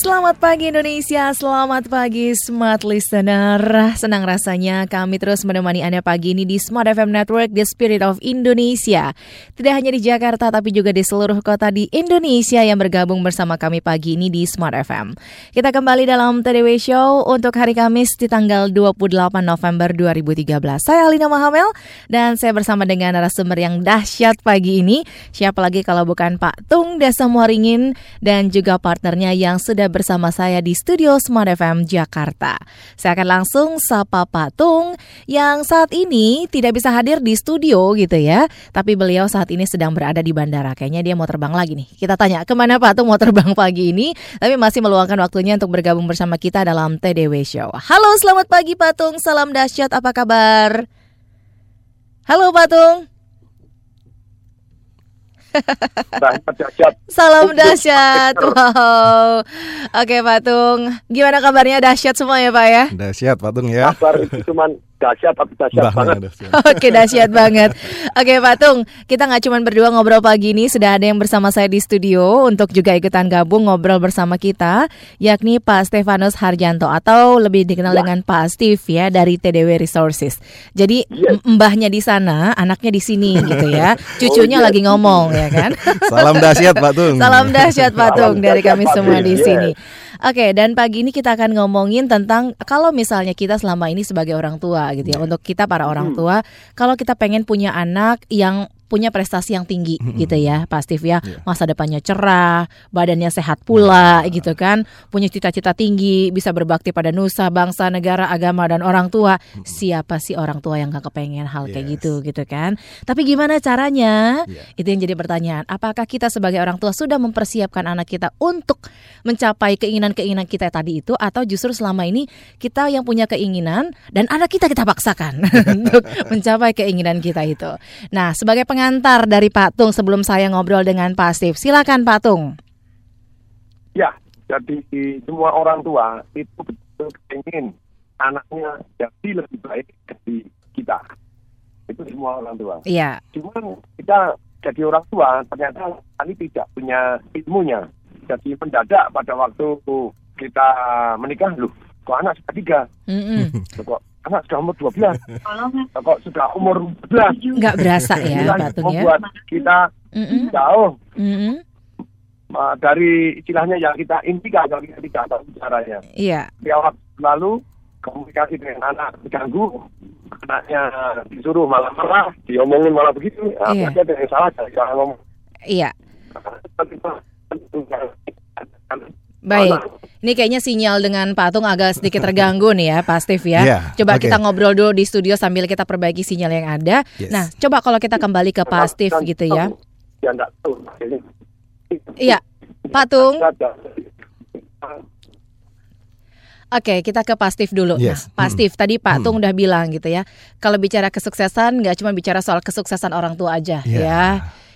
Selamat pagi Indonesia, selamat pagi Smart Listener. Senang rasanya kami terus menemani Anda pagi ini di Smart FM Network, The Spirit of Indonesia. Tidak hanya di Jakarta, tapi juga di seluruh kota di Indonesia yang bergabung bersama kami pagi ini di Smart FM. Kita kembali dalam TDW Show untuk hari Kamis di tanggal 28 November 2013. Saya Alina Mahamel dan saya bersama dengan narasumber yang dahsyat pagi ini. Siapa lagi kalau bukan Pak Tung Desa Muaringin dan juga partnernya yang sudah bersama saya di studio Smart FM Jakarta. Saya akan langsung sapa Pak Tung yang saat ini tidak bisa hadir di studio gitu ya. Tapi beliau saat ini sedang berada di bandara. Kayaknya dia mau terbang lagi nih. Kita tanya ke mana Pak Tung mau terbang pagi ini. Tapi masih meluangkan waktunya untuk bergabung bersama kita dalam TDW Show. Halo selamat pagi Pak Tung, salam dahsyat apa kabar? Halo Pak Tung. dahsyat. Salam dahsyat. Wow. Oke Pak Tung, gimana kabarnya dahsyat semua ya Pak ya? Dahsyat Patung ya. Kabar itu cuman dahsyat tapi dahsyat banget. Oke dahsyat banget. Oke Pak Tung, kita nggak cuma berdua ngobrol pagi ini, sudah ada yang bersama saya di studio untuk juga ikutan gabung ngobrol bersama kita, yakni Pak Stefanus Harjanto atau lebih dikenal Ya. dengan Pak Steve ya dari TDW Resources. Jadi Yes. mbahnya di sana, anaknya di sini gitu ya, cucunya yes. lagi ngomong ya kan? Salam dahsyat Pak Tung. Salam dahsyat Pak Tung Salam dari dahsyat, kami semua di Yes. Oke, dan pagi ini kita akan ngomongin tentang kalau misalnya kita selama ini sebagai orang tua gitu ya, untuk kita para orang tua, kalau kita pengen punya anak yang punya prestasi yang tinggi gitu ya, Pak Steve ya, Iya. masa depannya cerah, badannya sehat pula gitu kan, punya cita-cita tinggi, bisa berbakti pada nusa, bangsa, negara, agama dan orang tua. Siapa sih orang tua yang gak kepengen hal kayak Yes. gitu gitu kan? Tapi gimana caranya? Iya. Itu yang jadi pertanyaan. Apakah kita sebagai orang tua sudah mempersiapkan anak kita untuk mencapai keinginan-keinginan kita tadi itu atau justru selama ini kita yang punya keinginan dan anak kita kita paksakan untuk mencapai keinginan kita itu. Nah, sebagai pengantar dari Pak Tung sebelum saya ngobrol dengan Pak Steve, silakan Pak Tung. Ya, jadi semua orang tua itu betul ingin anaknya jadi lebih baik dari kita. Itu semua orang tua. Iya, Cuman kita jadi orang tua ternyata kami tidak punya ilmunya. Jadi mendadak pada waktu kita menikah, loh, kok anak sudah tiga, Mm-mm. Loh, kok anak sudah umur 12, Loh, kok sudah umur 11. nggak berasa ya kan Pak Tung ya. membuat kita Mm-mm. jauh Mm-mm. uh, dari istilahnya yang kita impikan kalau kita tidak tahu caranya. Iya, Di awal lalu komunikasi dengan anak terganggu, anaknya disuruh malah marah, diomongin malah begitu. Ya, Iya. berarti ada yang salah cara ngomong. iya. Baik. Ini kayaknya sinyal dengan Pak Tung agak sedikit terganggu nih ya, Pak Steve ya. Iya, coba oke. kita ngobrol dulu di studio sambil kita perbaiki sinyal yang ada. Yes. Nah, coba kalau kita kembali ke Pak Steve gitu ya. Ya. Iya, Pak Tung. Oke, kita ke Pak Steve dulu. Yes. Nah, Pak. Steve, tadi Pak. Tung udah bilang gitu ya. Kalau bicara kesuksesan, nggak cuma bicara soal kesuksesan orang tua aja Iya. ya.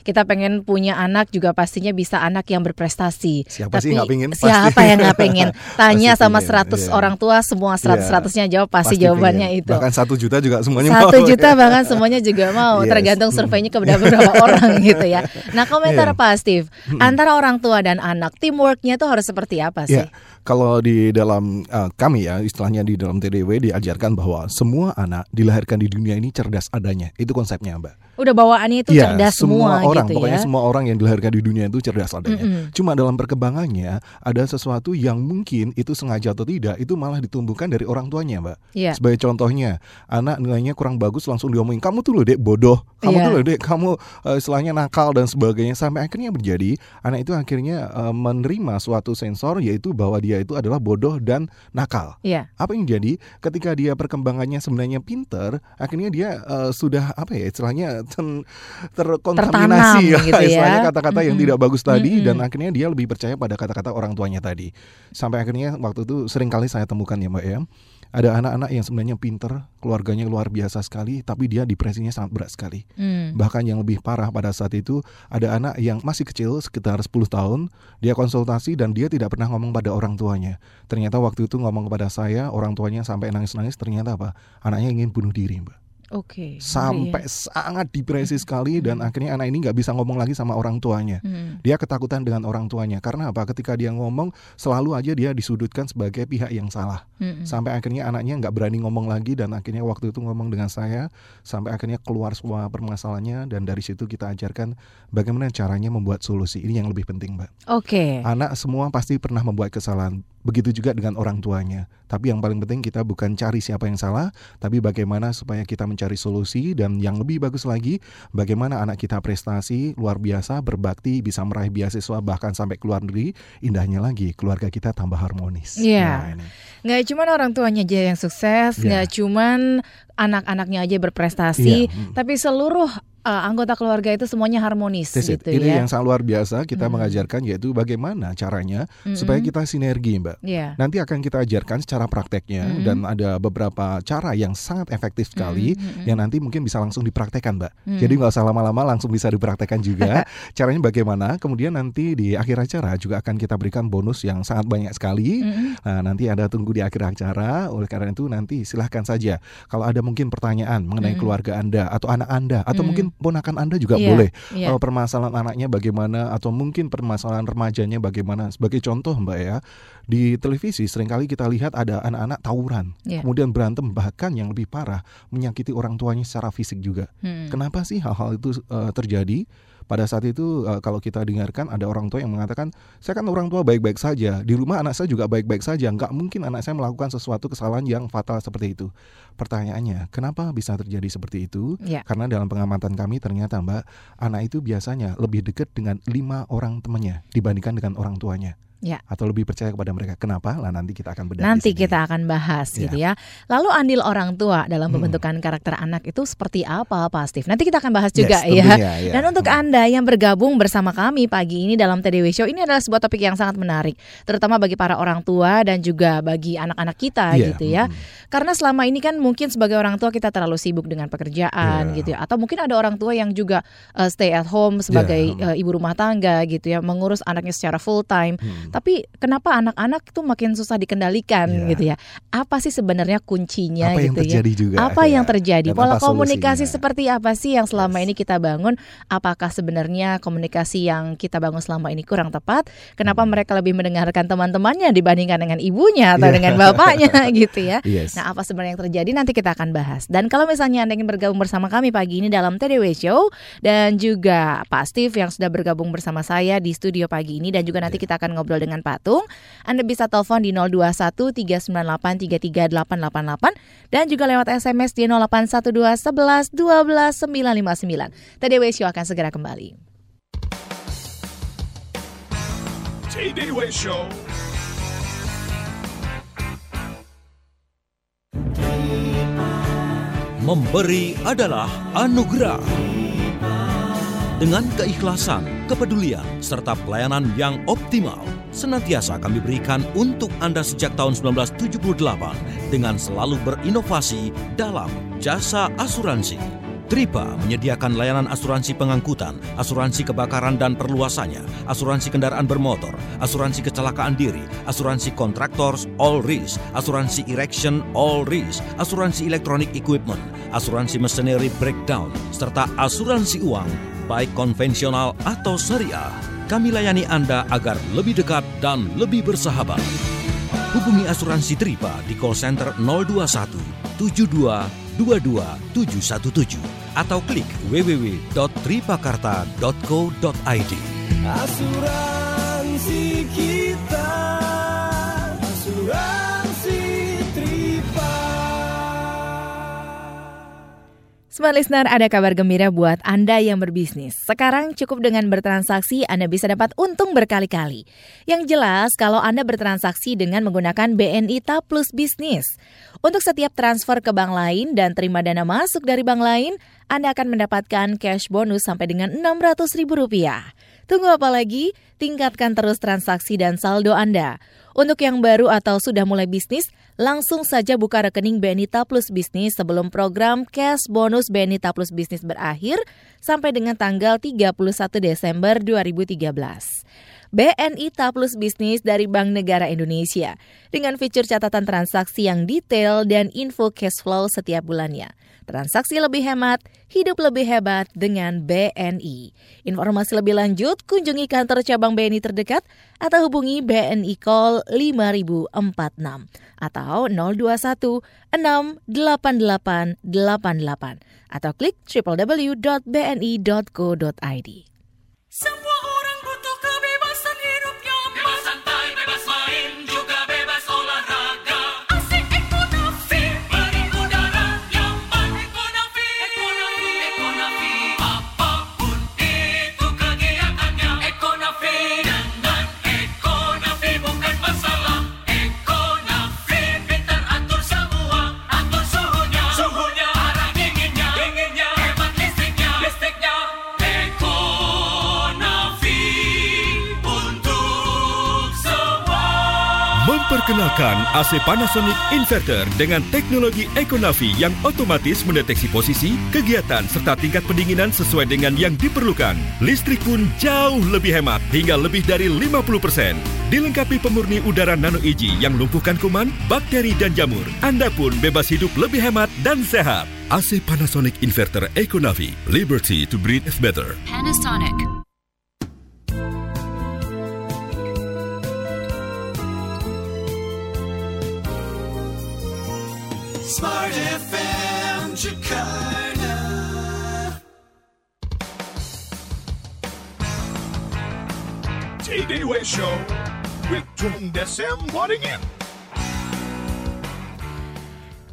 Kita pengen punya anak juga pastinya bisa anak yang berprestasi. Siapa sih nggak pengen? Siapa Pasti. yang nggak pengen? Tanya Pasti sama pengen, 100 iya. orang tua, semua 100 100-nya jawab pasti, jawabannya pengen. itu. Bahkan satu juta juga semuanya mau. Satu juta bahkan semuanya juga mau, Yes. tergantung surveinya kepada beberapa orang gitu ya. Nah komentar Iya. Pak Steve, antara orang tua dan anak, teamworknya tuh harus seperti apa sih? Ya, kalau di dalam uh, kami ya istilahnya di dalam TDW diajarkan bahwa semua anak dilahirkan di dunia ini cerdas adanya. Itu konsepnya, Mbak. Udah bawaannya itu Iya, cerdas semua, orang, gitu pokoknya ya. semua orang yang dilahirkan di dunia itu cerdas adanya. Mm-mm. Cuma dalam perkembangannya ada sesuatu yang mungkin itu sengaja atau tidak itu malah ditumbuhkan dari orang tuanya, Mbak. Iya. Sebagai contohnya, anak nilainya kurang bagus langsung diomongin, kamu tuh loh dek bodoh, kamu Iya. tuh loh dek, kamu uh, istilahnya nakal dan sebagainya. Sampai akhirnya berjadi, anak itu akhirnya uh, menerima suatu sensor yaitu bahwa dia itu adalah bodoh dan nakal. Iya. Apa yang jadi ketika dia perkembangannya sebenarnya pinter, akhirnya dia uh, sudah apa ya istilahnya terkontaminasi Tertanam gitu ya. istilahnya kata-kata yang Mm-mm. tidak bagus tadi Mm-mm. dan akhirnya dia lebih percaya pada kata-kata orang tuanya tadi. Sampai akhirnya waktu itu sering kali saya temukan ya Mbak ya. Ada anak-anak yang sebenarnya pinter, keluarganya luar biasa sekali, tapi dia depresinya sangat berat sekali. Hmm. Bahkan yang lebih parah pada saat itu ada anak yang masih kecil sekitar 10 tahun, dia konsultasi dan dia tidak pernah ngomong pada orang tuanya. Ternyata waktu itu ngomong kepada saya, orang tuanya sampai nangis-nangis ternyata apa? Anaknya ingin bunuh diri, Mbak. Oke. Sampai sangat depresi sekali dan akhirnya anak ini nggak bisa ngomong lagi sama orang tuanya. Hmm. Dia ketakutan dengan orang tuanya karena apa? Ketika dia ngomong selalu aja dia disudutkan sebagai pihak yang salah. Hmm. Sampai akhirnya anaknya nggak berani ngomong lagi dan akhirnya waktu itu ngomong dengan saya sampai akhirnya keluar semua permasalahannya dan dari situ kita ajarkan bagaimana caranya membuat solusi. Ini yang lebih penting, Mbak. Oke. Anak semua pasti pernah membuat kesalahan. Begitu juga dengan orang tuanya. Tapi yang paling penting kita bukan cari siapa yang salah, tapi bagaimana supaya kita mencari solusi dan yang lebih bagus lagi, bagaimana anak kita prestasi luar biasa, berbakti, bisa meraih beasiswa bahkan sampai keluar negeri. Indahnya lagi, keluarga kita tambah harmonis. Iya. Nah, ini. Nggak cuman orang tuanya aja yang sukses, Iya. nggak cuman anak-anaknya aja berprestasi, Iya, mm. tapi seluruh uh, anggota keluarga itu semuanya harmonis That's it. gitu Ini ya. yang sangat luar biasa kita Mm. mengajarkan yaitu bagaimana caranya Mm-mm. supaya kita sinergi, Mbak. Iya. Nanti akan kita ajarkan secara prakteknya Mm-mm. dan ada beberapa cara yang sangat efektif sekali Mm-mm, mm-mm. yang nanti mungkin bisa langsung dipraktekkan, Mbak. Mm. Jadi nggak usah lama-lama langsung bisa dipraktekkan juga. Caranya bagaimana? Kemudian nanti di akhir acara juga akan kita berikan bonus yang sangat banyak sekali. Mm-mm. Nah, nanti ada tunggu di akhir acara. Oleh karena itu nanti silahkan saja kalau ada mungkin pertanyaan mengenai Mm. keluarga Anda atau anak Anda atau Mm. mungkin ponakan Anda juga Iya, boleh. iya. Oh, permasalahan anaknya bagaimana atau mungkin permasalahan remajanya bagaimana. Sebagai contoh, Mbak ya, di televisi sering kali kita lihat ada anak-anak tawuran, Iya. kemudian berantem bahkan yang lebih parah menyakiti orang tuanya secara fisik juga. Hmm. Kenapa sih hal-hal itu eh, terjadi? Pada saat itu eh, kalau kita dengarkan ada orang tua yang mengatakan, saya kan orang tua baik-baik saja, di rumah anak saya juga baik-baik saja, nggak mungkin anak saya melakukan sesuatu kesalahan yang fatal seperti itu. Pertanyaannya, kenapa bisa terjadi seperti itu? Iya. Karena dalam pengamatan kami ternyata Mbak, anak itu biasanya lebih dekat dengan lima orang temannya dibandingkan dengan orang tuanya. Ya. Atau lebih percaya kepada mereka. Kenapa? Lah nanti kita akan bedah. Nanti kita akan bahas Iya. gitu ya. Lalu andil orang tua dalam Hmm. pembentukan karakter anak itu seperti apa, Pak Steve? Nanti kita akan bahas Yes, juga ya. tentunya, ya. Dan untuk Hmm. Anda yang bergabung bersama kami pagi ini dalam TDW Show ini adalah sebuah topik yang sangat menarik, terutama bagi para orang tua dan juga bagi anak-anak kita Iya, gitu ya. hmm. Karena selama ini kan mungkin sebagai orang tua kita terlalu sibuk dengan pekerjaan Iya. gitu ya, atau mungkin ada orang tua yang juga uh, stay at home sebagai Iya. uh, ibu rumah tangga gitu ya, mengurus anaknya secara full time. Hmm. Tapi kenapa anak-anak itu makin susah dikendalikan Iya. gitu ya? Apa sih sebenarnya kuncinya apa yang gitu ya? terjadi juga? Apa ya. yang terjadi? Dan Pola komunikasi solusinya? seperti apa sih yang selama Yes. ini kita bangun? Apakah sebenarnya komunikasi yang kita bangun selama ini kurang tepat? Kenapa Hmm. mereka lebih mendengarkan teman-temannya dibandingkan dengan ibunya atau Iya. dengan bapaknya gitu ya? Yes. Nah, apa sebenarnya yang terjadi nanti kita akan bahas. Dan kalau misalnya Anda ingin bergabung bersama kami pagi ini dalam TDW Show dan juga Pak Steve yang sudah bergabung bersama saya di studio pagi ini dan juga nanti kita akan ngobrol dengan Patung. Anda bisa telepon di 021 398 33888 dan juga lewat SMS di 0812 11 12 959. TDW Show akan segera kembali. TDW Show. Memberi adalah anugerah. Dengan keikhlasan, kepedulian, serta pelayanan yang optimal, senantiasa kami berikan untuk Anda sejak tahun 1978 dengan selalu berinovasi dalam jasa asuransi. Tripa menyediakan layanan asuransi pengangkutan, asuransi kebakaran dan perluasannya, asuransi kendaraan bermotor, asuransi kecelakaan diri, asuransi kontraktors all risk, asuransi erection all risk, asuransi electronic equipment, asuransi machinery breakdown, serta asuransi uang baik konvensional atau syariah. Kami layani Anda agar lebih dekat dan lebih bersahabat. Hubungi asuransi Tripa di call center 021 72 22 717 atau klik www.tripakarta.co.id. Asuransi Smart Listener, ada kabar gembira buat Anda yang berbisnis. Sekarang cukup dengan bertransaksi, Anda bisa dapat untung berkali-kali. Yang jelas, kalau Anda bertransaksi dengan menggunakan BNI TAP Plus Bisnis. Untuk setiap transfer ke bank lain dan terima dana masuk dari bank lain, Anda akan mendapatkan cash bonus sampai dengan Rp600.000. Tunggu apa lagi? Tingkatkan terus transaksi dan saldo Anda. Untuk yang baru atau sudah mulai bisnis, langsung saja buka rekening BNI Plus Bisnis sebelum program cash bonus BNI Plus Bisnis berakhir sampai dengan tanggal 31 Desember 2013. BNI Plus Bisnis dari Bank Negara Indonesia dengan fitur catatan transaksi yang detail dan info cash flow setiap bulannya. Transaksi lebih hemat, hidup lebih hebat dengan BNI. Informasi lebih lanjut, kunjungi kantor cabang BNI terdekat atau hubungi BNI Call 5046 atau 021 688 88 atau klik www.bni.co.id. Memperkenalkan AC Panasonic Inverter dengan teknologi Econavi yang otomatis mendeteksi posisi, kegiatan serta tingkat pendinginan sesuai dengan yang diperlukan. Listrik pun jauh lebih hemat hingga lebih dari 50%. Dilengkapi pemurni udara nano EG yang lumpuhkan kuman, bakteri dan jamur. Anda pun bebas hidup lebih hemat dan sehat. AC Panasonic Inverter Econavi. Liberty to breathe better. Panasonic. Smart FM Jakarta. TD Way Show with Tung Desem Wadding In.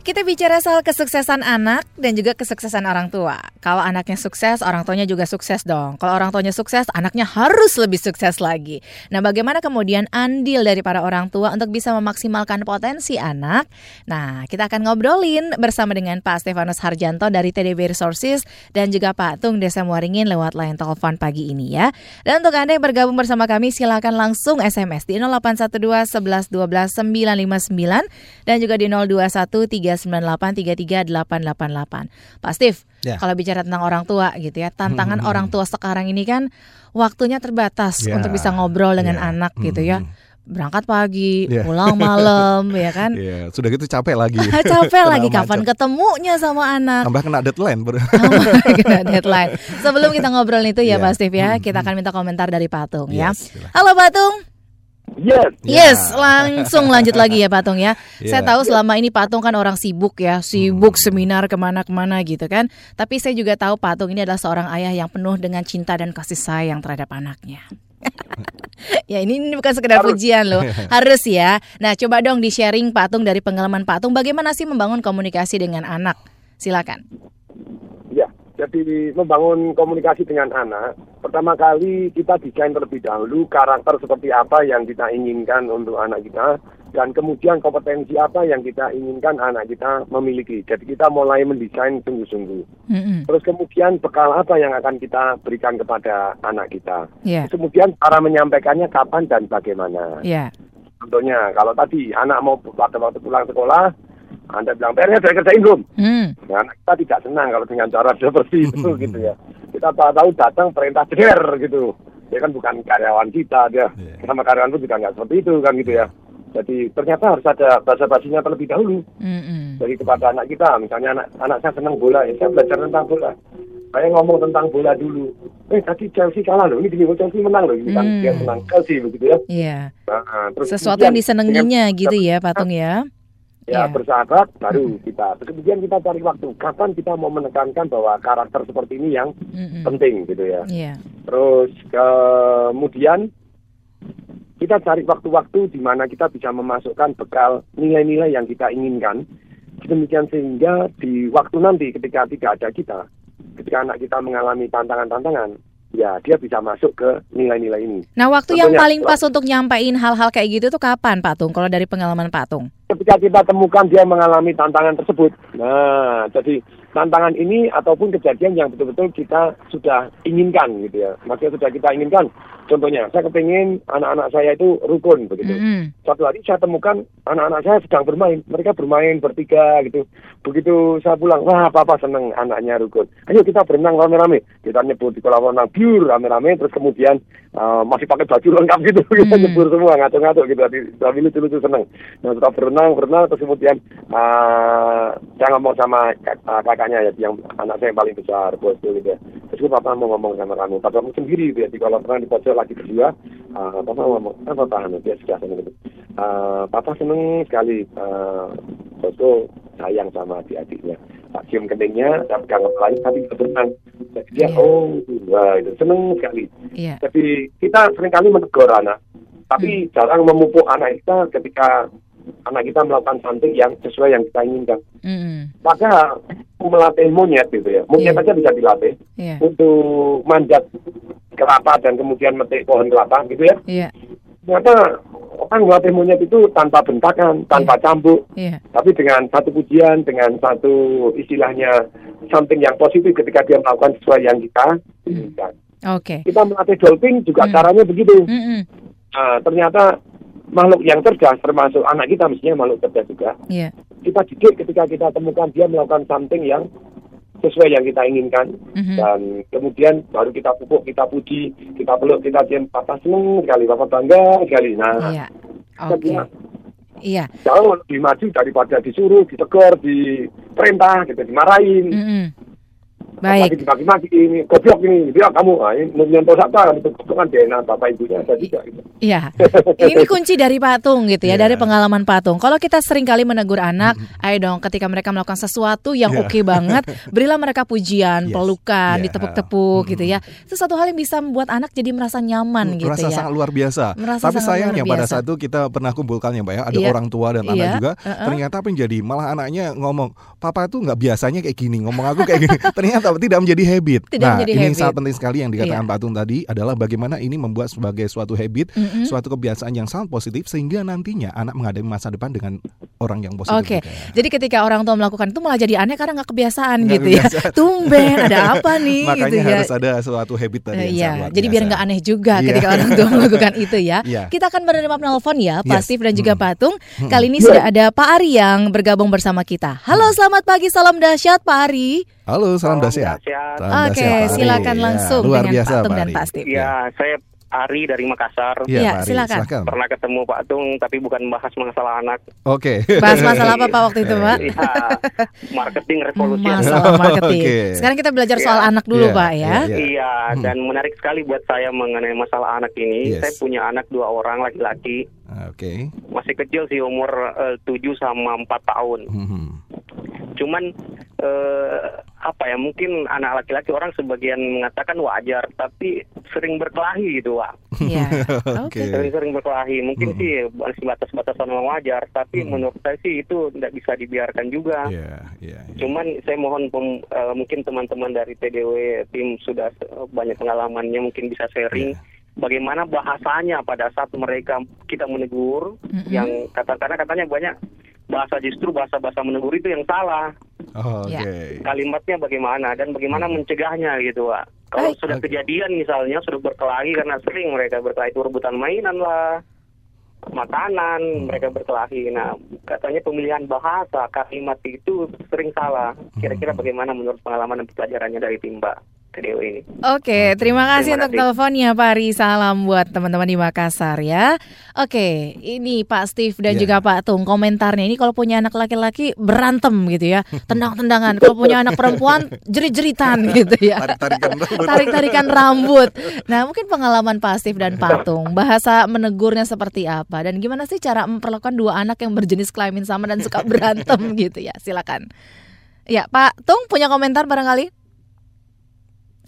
Kita bicara soal kesuksesan anak dan juga kesuksesan orang tua. Kalau anaknya sukses, orang tuanya juga sukses dong. Kalau orang tuanya sukses, anaknya harus lebih sukses lagi. Nah, bagaimana kemudian andil dari para orang tua untuk bisa memaksimalkan potensi anak? Nah, kita akan ngobrolin bersama dengan Pak Stefanus Harjanto dari TDB Resources dan juga Pak Tung Desa Waringin lewat line telepon pagi ini ya. Dan untuk Anda yang bergabung bersama kami, silakan langsung SMS di 0812 11 12 959 dan juga di 021 398 33888. Pak Steve, Ya. kalau bicara tentang orang tua gitu ya, tantangan Hmm. orang tua sekarang ini kan waktunya terbatas Ya. untuk bisa ngobrol dengan Ya. anak gitu ya. Hmm. Berangkat pagi, Ya. pulang malam ya kan. Iya, sudah gitu capek lagi. Capek lagi kapan macet. ketemunya sama anak. Tambah kena deadline. Kena deadline. Sebelum kita ngobrol itu ya Ya. Pak Steve ya, Hmm, kita akan minta komentar dari Patung ya. Yes, silahkan. Halo Patung. Yes, Ya. Yes, langsung lanjut lagi ya Patung ya. Ya. Saya tahu selama ini Patung kan orang sibuk ya, sibuk Hmm. seminar ke mana-kemana gitu kan. Tapi saya juga tahu Patung ini adalah seorang ayah yang penuh dengan cinta dan kasih sayang terhadap anaknya. ya ini, ini bukan sekedar Harus. pujian loh, harus ya. Nah coba dong di sharing Patung dari pengalaman Patung, bagaimana sih membangun komunikasi dengan anak? Silakan. Jadi membangun komunikasi dengan anak, pertama kali kita desain terlebih dahulu karakter seperti apa yang kita inginkan untuk anak kita, dan kemudian kompetensi apa yang kita inginkan anak kita memiliki. Jadi kita mulai mendesain sungguh-sungguh. Mm-mm. Terus kemudian bekal apa yang akan kita berikan kepada anak kita. Ya, Terus kemudian cara menyampaikannya kapan dan bagaimana. ya, Contohnya, kalau tadi anak mau pada waktu pulang sekolah, Anda bilang, PR-nya sudah kerjain belum? Hmm. Nah, anak kita tidak senang kalau dengan cara seperti itu gitu ya. Kita tahu datang perintah jeder gitu. Dia kan bukan karyawan kita, dia Iya. sama karyawan pun juga nggak seperti itu kan gitu ya. Jadi ternyata harus ada bahasa basinya terlebih dahulu Mm-mm. dari kepada anak kita. Misalnya anak anak saya senang bola, ya saya belajar tentang bola. Saya ngomong tentang bola dulu. Eh tadi Chelsea kalah loh, ini oh, Chelsea menang loh, ini kan Hmm. dia senang Chelsea begitu ya. Iya. Nah, terus Sesuatu yang disenenginya dengan- gitu ya Patung ya. Ya Iya. bersahabat baru kita terus kemudian kita cari waktu kapan kita mau menekankan bahwa karakter seperti ini yang Mm-mm. penting gitu ya Iya. terus kemudian kita cari waktu-waktu di mana kita bisa memasukkan bekal nilai-nilai yang kita inginkan demikian sehingga di waktu nanti ketika tidak ada kita ketika anak kita mengalami tantangan-tantangan ya dia bisa masuk ke nilai-nilai ini Nah, waktu yang Contohnya, paling pas untuk nyampain hal-hal kayak gitu tuh kapan, Pak Tung? Kalau dari pengalaman Pak Tung? ketika kita temukan dia mengalami tantangan tersebut. Nah, jadi tantangan ini ataupun kejadian yang betul-betul kita sudah inginkan gitu ya. Maksudnya sudah kita inginkan Contohnya, saya kepingin anak-anak saya itu rukun begitu. Mm-mm. Satu hari saya temukan anak-anak saya sedang bermain. Mereka bermain bertiga gitu. Begitu saya pulang, wah papa seneng anaknya rukun. Ayo kita berenang rame-rame. Kita nyebur di kolam renang biur rame-rame. Terus kemudian uh, masih pakai baju lengkap gitu. Kita Hmm. nyebur semua ngaco-ngaco gitu. Tapi lucu-lucu seneng. Nah setelah berenang, berenang terus kemudian uh, saya ngomong sama uh, kakaknya ya, yang anak saya yang paling besar, bosku gitu ya. Terus papa mau ngomong sama kamu. Papa sendiri gitu ya, di kolam renang di pojok lagi berdua. Uh, papa ngomong, apa papa anu dia sudah seneng gitu. Uh, papa seneng sekali uh, bosku sayang sama adik-adiknya. Tak cium keningnya, tak pegang kepalanya, tapi berenang. Jadi dia, Iya. oh, wah, itu seneng sekali. Iya. Jadi kita sering kali menegur anak, tapi jarang memupuk anak kita ketika anak kita melakukan something yang sesuai yang kita inginkan. Mm-mm. Maka melatih monyet gitu ya, monyet Iya. aja bisa dilatih Iya. untuk manjat kelapa dan kemudian metik pohon kelapa gitu ya. Iya. Ternyata orang melatih monyet itu tanpa bentakan, tanpa cambuk, Iya. tapi dengan satu pujian, dengan satu istilahnya something yang positif ketika dia melakukan sesuai yang kita inginkan. Oke. Kita melatih dolphin juga Hmm. caranya begitu. Mm-mm. Nah, ternyata makhluk yang cerdas termasuk anak kita mestinya makhluk cerdas juga. Iya. Kita didik ketika kita temukan dia melakukan something yang sesuai yang kita inginkan Mhm. dan kemudian baru kita pupuk, kita puji, kita peluk, kita cium, papa seneng sekali, papa bangga sekali. Nah, Iya. kita Oke. bilang, Iya. jauh lebih maju daripada disuruh, ditegur, diperintah, gitu, dimarahin. Mm-mm. Apalagi Baik. dibagi-bagi ini, goblok ini, dia kamu, ah, ini nyentuh siapa, itu kan DNA bapak ibunya ada juga. Gitu. Iya. Ini kunci dari patung gitu ya, Iya. dari pengalaman patung. Kalau kita sering kali menegur anak, ayo dong ketika mereka melakukan sesuatu yang Iya. oke banget, berilah mereka pujian, Yes. pelukan, Iya. ditepuk-tepuk Mhm. gitu ya. Itu satu hal yang bisa membuat anak jadi merasa nyaman gitu merasa ya. sangat luar biasa. Merasa Tapi sayangnya pada saat itu kita pernah kumpulkan ya Mbak ya, ada Iya. orang tua dan Iya, anak juga. uh-uh. Ternyata apa yang jadi? Malah anaknya ngomong, "Papa tuh nggak biasanya kayak gini, ngomong aku kayak gini." Ternyata tidak menjadi habit. Tidak nah, menjadi ini habit. sangat penting sekali yang dikatakan Iya. Pak Tung tadi adalah bagaimana ini membuat sebagai suatu habit, Mm-mm. suatu kebiasaan yang sangat positif sehingga nantinya anak menghadapi masa depan dengan orang yang positif. Oke, juga. jadi ketika orang tua melakukan itu malah jadi aneh karena nggak kebiasaan Nggak gitu ya. kebiasaan. Tumben ada apa nih Makanya gitu ya. harus ada suatu habit tadi yang Iya, jadi biar biasa. nggak aneh juga Iya. ketika orang tua melakukan itu ya. Iya. Kita akan menerima penelpon ya, Yes. Steve dan juga Hmm. Patung. Hmm. Kali ini sudah ada Pak Ari yang bergabung bersama kita. Halo, selamat pagi, salam dahsyat Pak Ari. Halo, salam Salam dahsyat. Oke, Ari. silakan Ya, langsung luar dengan biasa, Patung Pak dan Ari. Steve. Ya, saya Ari dari Makassar. Iya, Pak Ari, silakan. silakan. Pernah ketemu Pak Tung, tapi bukan bahas masalah anak. Oke. Bahas masalah apa Pak waktu itu, Pak? Ya, marketing revolusi. Masalah marketing. Oke. Sekarang kita belajar soal Iya. anak dulu, Iya, Pak ya. iya, iya. Iya, Hmm. dan menarik sekali buat saya mengenai masalah anak ini. Yes. Saya punya anak dua orang laki-laki, Oke. masih kecil sih umur eh, 7 sama 4 tahun. Mhm. Cuman eh, apa ya mungkin anak laki-laki orang sebagian mengatakan wajar, tapi sering berkelahi gitu, Pak. Iya. Oke. Sering-sering berkelahi mungkin Mm-mm. sih masih batas-batasan wajar tapi Mm-mm. menurut saya sih itu tidak bisa dibiarkan juga Iya, iya. iya. cuman saya mohon pem- eh, mungkin teman-teman dari TDW tim sudah banyak pengalamannya mungkin bisa sharing Iya. Bagaimana bahasanya pada saat mereka kita menegur Mm-mm. yang kata karena katanya banyak bahasa justru bahasa-bahasa menegur itu yang salah. Oh, Oke. Ya. kalimatnya bagaimana dan bagaimana mencegahnya gitu pak. Kalau sudah Oke. kejadian misalnya sudah berkelahi karena sering mereka berkelahi itu rebutan mainan lah makanan mereka berkelahi. Nah katanya pemilihan bahasa kalimat itu sering salah. Kira-kira bagaimana menurut pengalaman dan pelajarannya dari tim Mbak Ini Oke, terima kasih Terima untuk kasih. teleponnya Pak Ari. Salam buat teman-teman di Makassar ya. Oke, ini Pak Steve dan Iya. juga Pak Tung komentarnya ini kalau punya anak laki-laki berantem gitu ya, tendang-tendangan. Kalau punya anak perempuan jerit-jeritan gitu ya. Tarik-tarikan rambut. Tarik-tarikan rambut. Nah, mungkin pengalaman Pak Steve dan Pak Tung, bahasa menegurnya seperti apa dan gimana sih cara memperlakukan dua anak yang berjenis kelamin sama dan suka berantem gitu ya. Silakan. Ya, Pak Tung punya komentar barangkali?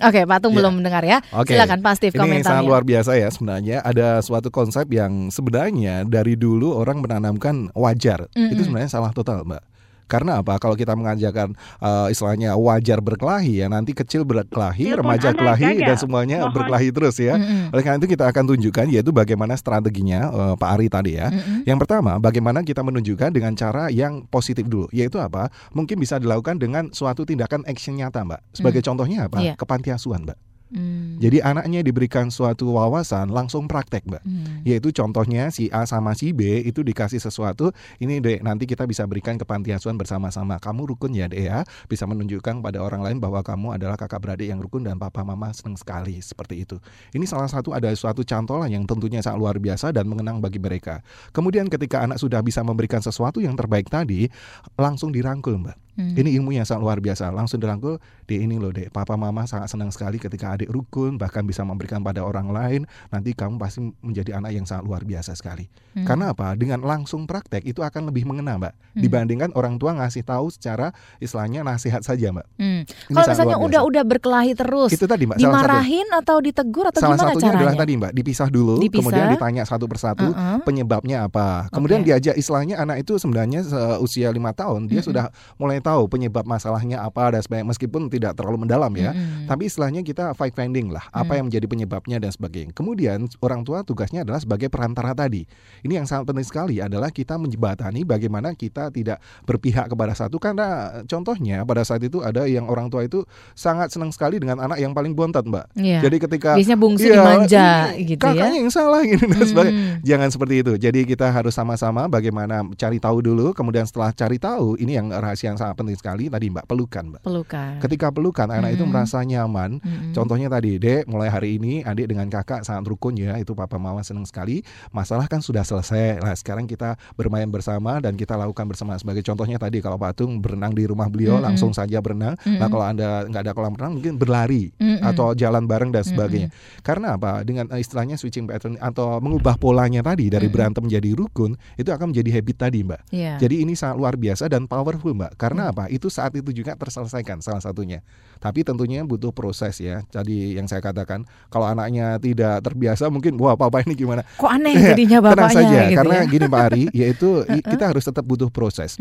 Oke, Pak Tung Ya. belum mendengar ya. Oke. Silakan Pak Steve Ini sangat komentarnya. luar biasa ya sebenarnya. Ada suatu konsep yang sebenarnya dari dulu orang menanamkan wajar. Mm-mm. Itu sebenarnya salah total, Mbak. Karena apa? Kalau kita mengajarkan eh, istilahnya wajar berkelahi ya, nanti kecil berkelahi, Telepon remaja kelahi gagal. dan semuanya Mohon. berkelahi terus ya. Mm-mm. Oleh karena itu kita akan tunjukkan yaitu bagaimana strateginya eh, Pak Ari tadi ya. Mm-mm. Yang pertama, bagaimana kita menunjukkan dengan cara yang positif dulu, yaitu apa? Mungkin bisa dilakukan dengan suatu tindakan action nyata, Mbak. Sebagai contohnya apa? Iya. Kepantiasuhan, Mbak. Hmm. Jadi anaknya diberikan suatu wawasan langsung praktek, Mbak. Hmm. Yaitu contohnya si A sama si B itu dikasih sesuatu, ini dek nanti kita bisa berikan ke panti asuhan bersama-sama. Kamu rukun ya dek ya, bisa menunjukkan pada orang lain bahwa kamu adalah kakak beradik yang rukun dan papa mama senang sekali seperti itu. Ini salah satu ada suatu cantolan yang tentunya sangat luar biasa dan mengenang bagi mereka. Kemudian ketika anak sudah bisa memberikan sesuatu yang terbaik tadi, langsung dirangkul Mbak. Hmm. Ini ilmu yang sangat luar biasa. Langsung dirangkul, dek ini loh dek, papa mama sangat senang sekali ketika adik rukun, bahkan bisa memberikan pada orang lain. Nanti kamu pasti menjadi anak yang sangat luar biasa sekali. Hmm. Karena apa? Dengan langsung praktek itu akan lebih mengena, Mbak. Hmm. Dibandingkan orang tua ngasih tahu secara istilahnya nasihat saja, Mbak. Hmm. Ini Kalau misalnya luar biasa. udah udah berkelahi terus, Itu tadi, Mbak, salah satu. dimarahin atau ditegur atau Salah gimana satunya caranya? adalah tadi Mbak, dipisah dulu, Dipisah. kemudian ditanya satu persatu Uh-uh. penyebabnya apa. Kemudian Oke. diajak istilahnya anak itu sebenarnya usia lima tahun dia Mm-mm. sudah mulai tahu penyebab masalahnya apa dan sebagainya meskipun tidak terlalu mendalam ya. Mm-mm. Tapi istilahnya kita fact finding lah, apa Mm. yang menjadi penyebabnya dan sebagainya. Kemudian orang tua tugasnya adalah sebagai perantara tadi. Ini yang sangat penting sekali adalah kita menjembatani bagaimana kita tidak berpihak kepada satu karena contohnya pada saat itu ada yang orang tua itu sangat senang sekali dengan anak yang paling bontot, Mbak. Iya. Jadi ketika Biasanya bungsu Iya, dimanja ini gitu ya. kakaknya yang salah gitu dan sebagainya. Hmm. Jangan seperti itu. Jadi kita harus sama-sama bagaimana cari tahu dulu, kemudian setelah cari tahu ini yang rahasia yang sangat penting sekali tadi Mbak pelukan, Mbak. Pelukan. Ketika pelukan anak itu Mm-mm. merasa nyaman. Mm-mm. Contohnya tadi, Dek, mulai hari ini adik dengan kakak sangat rukun ya, itu papa mama senang sekali. Masalah kan sudah selesai. Nah, sekarang kita bermain bersama dan kita lakukan bersama. Sebagai contohnya tadi kalau Pak Atung berenang di rumah beliau Mm-mm. langsung saja berenang. Nah, Mm-mm. kalau Anda nggak ada kolam renang mungkin berlari Mm-mm. atau jalan bareng dan sebagainya. Karena apa? Dengan eh, istilahnya switching pattern atau mengubah polanya tadi dari berantem menjadi rukun, itu akan menjadi habit tadi, Mbak. Iya. Jadi ini sangat luar biasa dan powerful, Mbak. Karena Hmm. apa? Itu saat itu juga terselesaikan salah satunya. Tapi tentunya butuh proses ya. Jadi yang saya katakan, kalau anaknya tidak terbiasa mungkin wah papa ini gimana? Kok aneh jadinya Tenang bapaknya saja, gitu karena ya. gini Pak Ari, yaitu kita harus tetap butuh proses.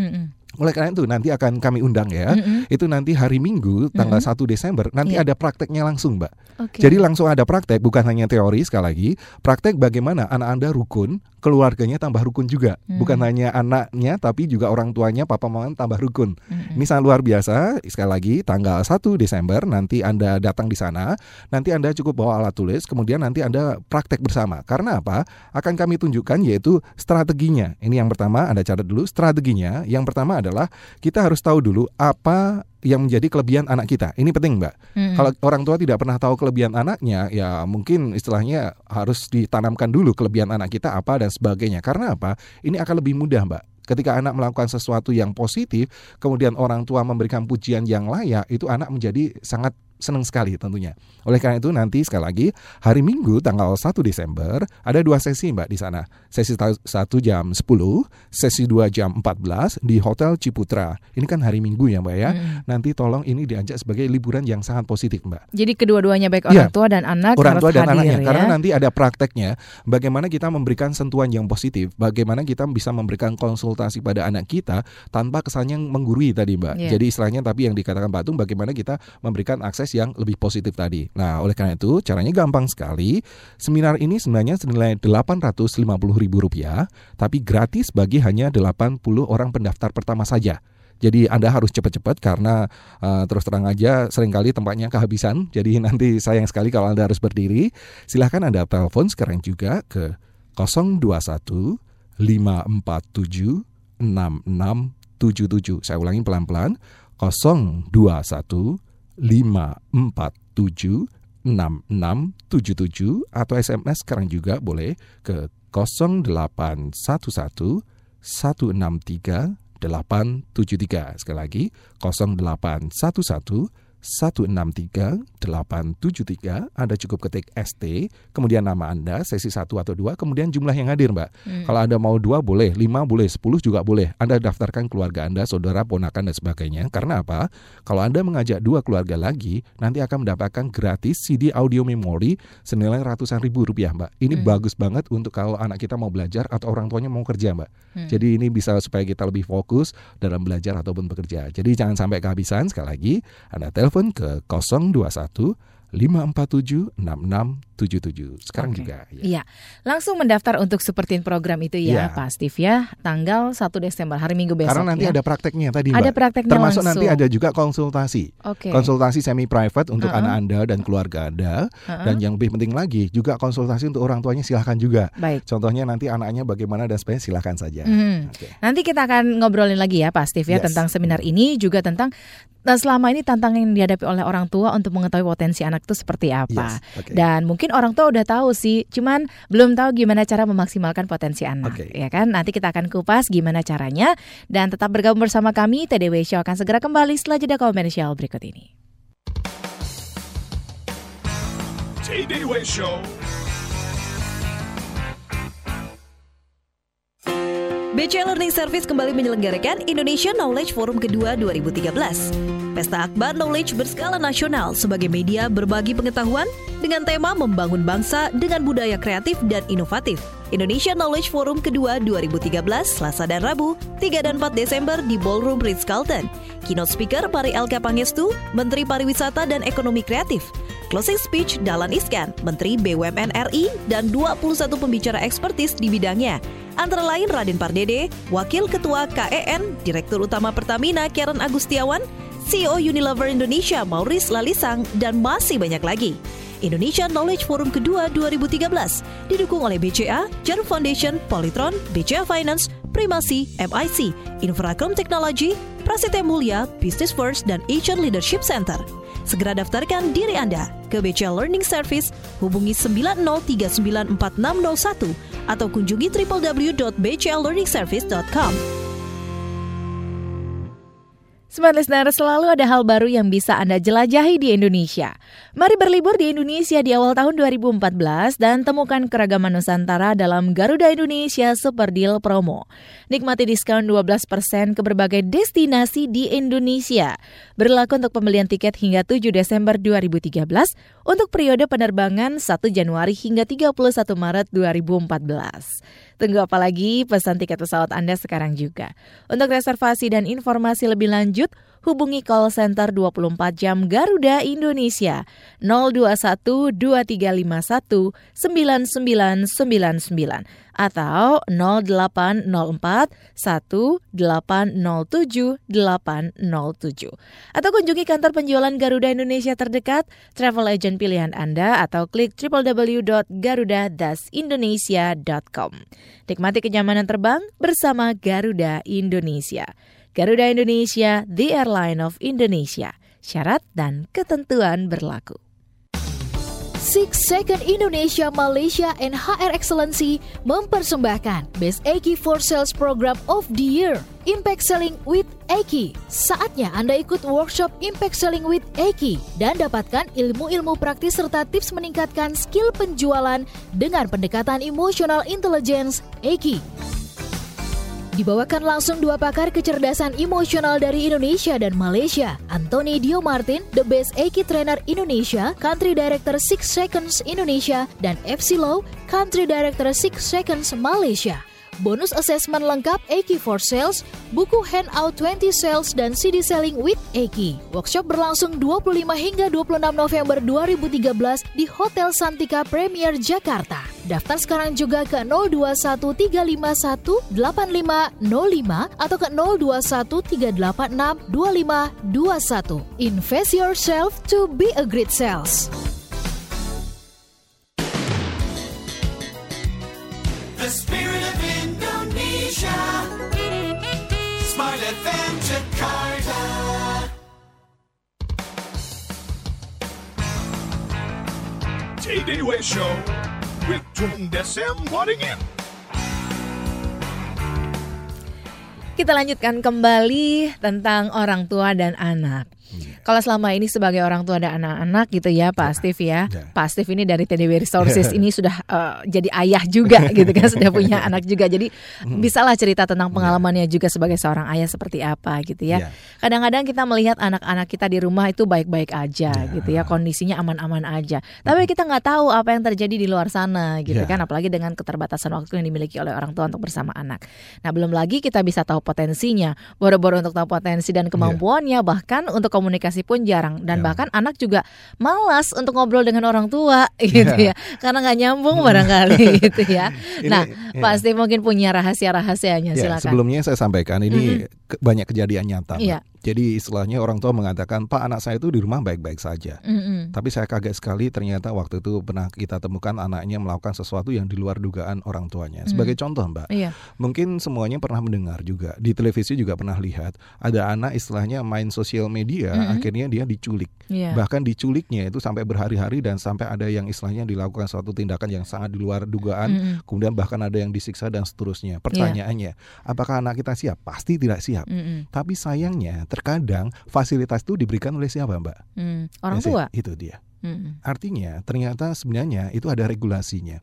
Oleh karena itu nanti akan kami undang ya. Mm-mm. Itu nanti hari Minggu tanggal Mm-mm. 1 Desember nanti Iya. ada prakteknya langsung, Mbak. Oke. Jadi langsung ada praktek, bukan hanya teori sekali lagi. Praktek bagaimana anak Anda rukun, keluarganya tambah rukun juga. Hmm. Bukan hanya anaknya, tapi juga orang tuanya, papa mama tambah rukun. Mm-mm. Ini sangat luar biasa. Sekali lagi, tanggal 1 Desember nanti Anda datang di sana. Nanti Anda cukup bawa alat tulis, kemudian nanti Anda praktek bersama. Karena apa? Akan kami tunjukkan yaitu strateginya. Ini yang pertama, Anda catat dulu strateginya. Yang pertama adalah kita harus tahu dulu apa yang menjadi kelebihan anak kita. Ini penting, Mbak. Mm-mm. Kalau orang tua tidak pernah tahu kelebihan anaknya, ya mungkin istilahnya harus ditanamkan dulu kelebihan anak kita apa dan sebagainya. Karena apa? Ini akan lebih mudah, Mbak. Ketika anak melakukan sesuatu yang positif, kemudian orang tua memberikan pujian yang layak, itu anak menjadi sangat senang sekali tentunya. Oleh karena itu nanti sekali lagi hari Minggu tanggal 1 Desember ada dua sesi Mbak di sana. Sesi 1 jam 10, sesi 2 jam 14 di Hotel Ciputra. Ini kan hari Minggu ya Mbak ya. Mm-mm. Nanti tolong ini diajak sebagai liburan yang sangat positif Mbak. Jadi kedua-duanya baik Iya. orang tua dan anak Orang tua dan hadir anaknya ya. karena nanti ada prakteknya bagaimana kita memberikan sentuhan yang positif, bagaimana kita bisa memberikan konsultasi pada anak kita tanpa kesannya menggurui tadi Mbak. Iya. Jadi istilahnya tapi yang dikatakan Pak Tung bagaimana kita memberikan akses yang lebih positif tadi. Nah, oleh karena itu caranya gampang sekali. Seminar ini sebenarnya senilai Rp850.000 tapi gratis bagi hanya 80 orang pendaftar pertama saja. Jadi Anda harus cepat-cepat karena uh, terus terang aja sering kali tempatnya kehabisan. Jadi nanti sayang sekali kalau Anda harus berdiri. Silahkan Anda telepon sekarang juga ke 021 547 6677. Saya ulangi pelan-pelan. 021 547 6677 atau SMS sekarang juga boleh ke 0811 163 873 sekali lagi 0811 163 873 Anda cukup ketik ST kemudian nama Anda sesi 1 atau 2 kemudian jumlah yang hadir Mbak Hmm. kalau Anda mau 2 boleh 5 boleh 10 juga boleh Anda daftarkan keluarga Anda saudara ponakan dan sebagainya karena apa kalau Anda mengajak dua keluarga lagi nanti akan mendapatkan gratis CD audio memori senilai ratusan ribu rupiah Mbak ini Hmm. bagus banget untuk kalau anak kita mau belajar atau orang tuanya mau kerja Mbak Hmm. jadi ini bisa supaya kita lebih fokus dalam belajar ataupun bekerja. Jadi jangan sampai kehabisan sekali lagi. Anda telepon ke 021 547 6677. Sekarang Oke. juga ya. Iya, langsung mendaftar untuk sepertiin program itu ya, Iya. Pak Steve ya. Tanggal 1 Desember hari Minggu besok. Karena nanti ya. ada prakteknya tadi, Ada Mbak. prakteknya Termasuk nanti langsung. ada juga konsultasi. Oke. Konsultasi semi private untuk Uh-uh. anak Anda dan keluarga Anda Uh-uh. dan yang lebih penting lagi juga konsultasi untuk orang tuanya silahkan juga. Baik. Contohnya nanti anaknya bagaimana dan sebagainya silahkan saja. Mhm. Oke. Nanti kita akan ngobrolin lagi ya Pak Steve ya Yes. tentang seminar ini juga tentang nah, selama ini tantangan yang dihadapi oleh orang tua untuk mengetahui potensi anak itu seperti apa. Yes, oke. Dan mungkin orang tua udah tahu sih, cuman belum tahu gimana cara memaksimalkan potensi anak. Oke. Ya kan? Nanti kita akan kupas gimana caranya dan tetap bergabung bersama kami TDW Show akan segera kembali setelah jeda komersial berikut ini. TDW Show. BC Learning Service kembali menyelenggarakan Indonesia Knowledge Forum kedua 2013. Pesta Akbar Knowledge berskala nasional sebagai media berbagi pengetahuan dengan tema membangun bangsa dengan budaya kreatif dan inovatif. Indonesia Knowledge Forum kedua 2013, Selasa dan Rabu, 3 dan 4 Desember di Ballroom Ritz-Carlton. Keynote speaker Pari Elka Pangestu, Menteri Pariwisata dan Ekonomi Kreatif. Closing speech Dahlan Iskan, Menteri BUMN RI, dan 21 pembicara ekspertis di bidangnya. Antara lain Raden Pardede, Wakil Ketua KEN, Direktur Utama Pertamina Karen Agustiawan, CEO Unilever Indonesia Maurice Lalisang, dan masih banyak lagi. Indonesia Knowledge Forum kedua 2013 didukung oleh BCA, Jarum Foundation, Polytron, BCA Finance, Primasi, MIC, Infracom Technology, Prasetya Mulia, Business First, dan Asian Leadership Center. Segera daftarkan diri Anda ke BCA Learning Service, hubungi 90394601 atau kunjungi www.bcalearningservice.com. Smart Listener, selalu ada hal baru yang bisa Anda jelajahi di Indonesia. Mari berlibur di Indonesia di awal tahun 2014 dan temukan keragaman Nusantara dalam Garuda Indonesia Super Deal Promo. Nikmati diskon 12% ke berbagai destinasi di Indonesia. Berlaku untuk pembelian tiket hingga 7 Desember 2013 untuk periode penerbangan 1 Januari hingga 31 Maret 2014. Tunggu apa lagi? Pesan tiket pesawat Anda sekarang juga. Untuk reservasi dan informasi lebih lanjut, hubungi call center 24 jam Garuda Indonesia 021 2351 9999 atau 0804 1807 807 atau kunjungi kantor penjualan Garuda Indonesia terdekat, travel agent pilihan Anda atau klik www.garuda-indonesia.com. Nikmati kenyamanan terbang bersama Garuda Indonesia. Garuda Indonesia, the airline of Indonesia. Syarat dan ketentuan berlaku. Six Second Indonesia Malaysia and HR Excellency mempersembahkan Best Eki for Sales Program of the Year Impact Selling with Eki. Saatnya Anda ikut workshop Impact Selling with Eki dan dapatkan ilmu-ilmu praktis serta tips meningkatkan skill penjualan dengan pendekatan emotional intelligence Eki. Dibawakan langsung dua pakar kecerdasan emosional dari Indonesia dan Malaysia, Anthony Dio Martin, The Best Eki Trainer Indonesia, Country Director Six Seconds Indonesia, dan FC Law, Country Director Six Seconds Malaysia. Bonus assessment lengkap Eki for Sales, buku Handout 20 Sales dan CD Selling with Eki. Workshop berlangsung 25 hingga 26 November 2013 di Hotel Santika Premier Jakarta. Daftar sekarang juga ke 0213518505 atau ke 0213862521. Invest yourself to be a great sales. TDW Show with Tung Desem Waddingin. Kita lanjutkan kembali tentang orang tua dan anak. Kalau selama ini sebagai orang tua dan anak-anak gitu ya Pak Steve ya. ya. Pak Steve ini dari TDW Resources ini sudah eh, jadi ayah juga gitu kan, sudah punya anak juga. Jadi bisalah cerita tentang pengalamannya juga sebagai seorang ayah seperti apa gitu ya. Kadang-kadang kita melihat anak-anak kita di rumah itu baik-baik aja gitu ya, kondisinya aman-aman aja. Tapi kita nggak tahu apa yang terjadi di luar sana gitu Ya. kan, apalagi dengan keterbatasan waktu yang dimiliki oleh orang tua untuk bersama anak. Nah, belum lagi kita bisa tahu potensinya, boro-boro untuk tahu potensi dan kemampuannya, bahkan untuk komunikasi pun jarang dan Ya. bahkan anak juga malas untuk ngobrol dengan orang tua gitu Ya. ya karena nggak nyambung barangkali gitu ya. Ini- nah, ya. pasti mungkin punya rahasia-rahasianya Ya, silakan. sebelumnya saya sampaikan ini ke- banyak kejadian nyata. Iya. Jadi istilahnya orang tua mengatakan, Pak anak saya itu di rumah baik-baik saja. Mm-mm. Tapi saya kaget sekali ternyata waktu itu pernah kita temukan anaknya melakukan sesuatu yang di luar dugaan orang tuanya. Sebagai contoh Mbak, Iya. mungkin semuanya pernah mendengar juga di televisi juga pernah lihat ada anak istilahnya main sosial media Mm-mm. akhirnya dia diculik. Iya. Bahkan diculiknya itu sampai berhari-hari dan sampai ada yang istilahnya dilakukan suatu tindakan yang sangat di luar dugaan, Mm-mm. kemudian bahkan ada yang disiksa dan seterusnya. Pertanyaannya, apakah anak kita siap? Pasti tidak siap. Mm-mm. Tapi sayangnya terkadang fasilitas itu diberikan oleh siapa, Mbak? Mm. Orang Ya sih, tua. Itu dia. Artinya ternyata sebenarnya itu ada regulasinya.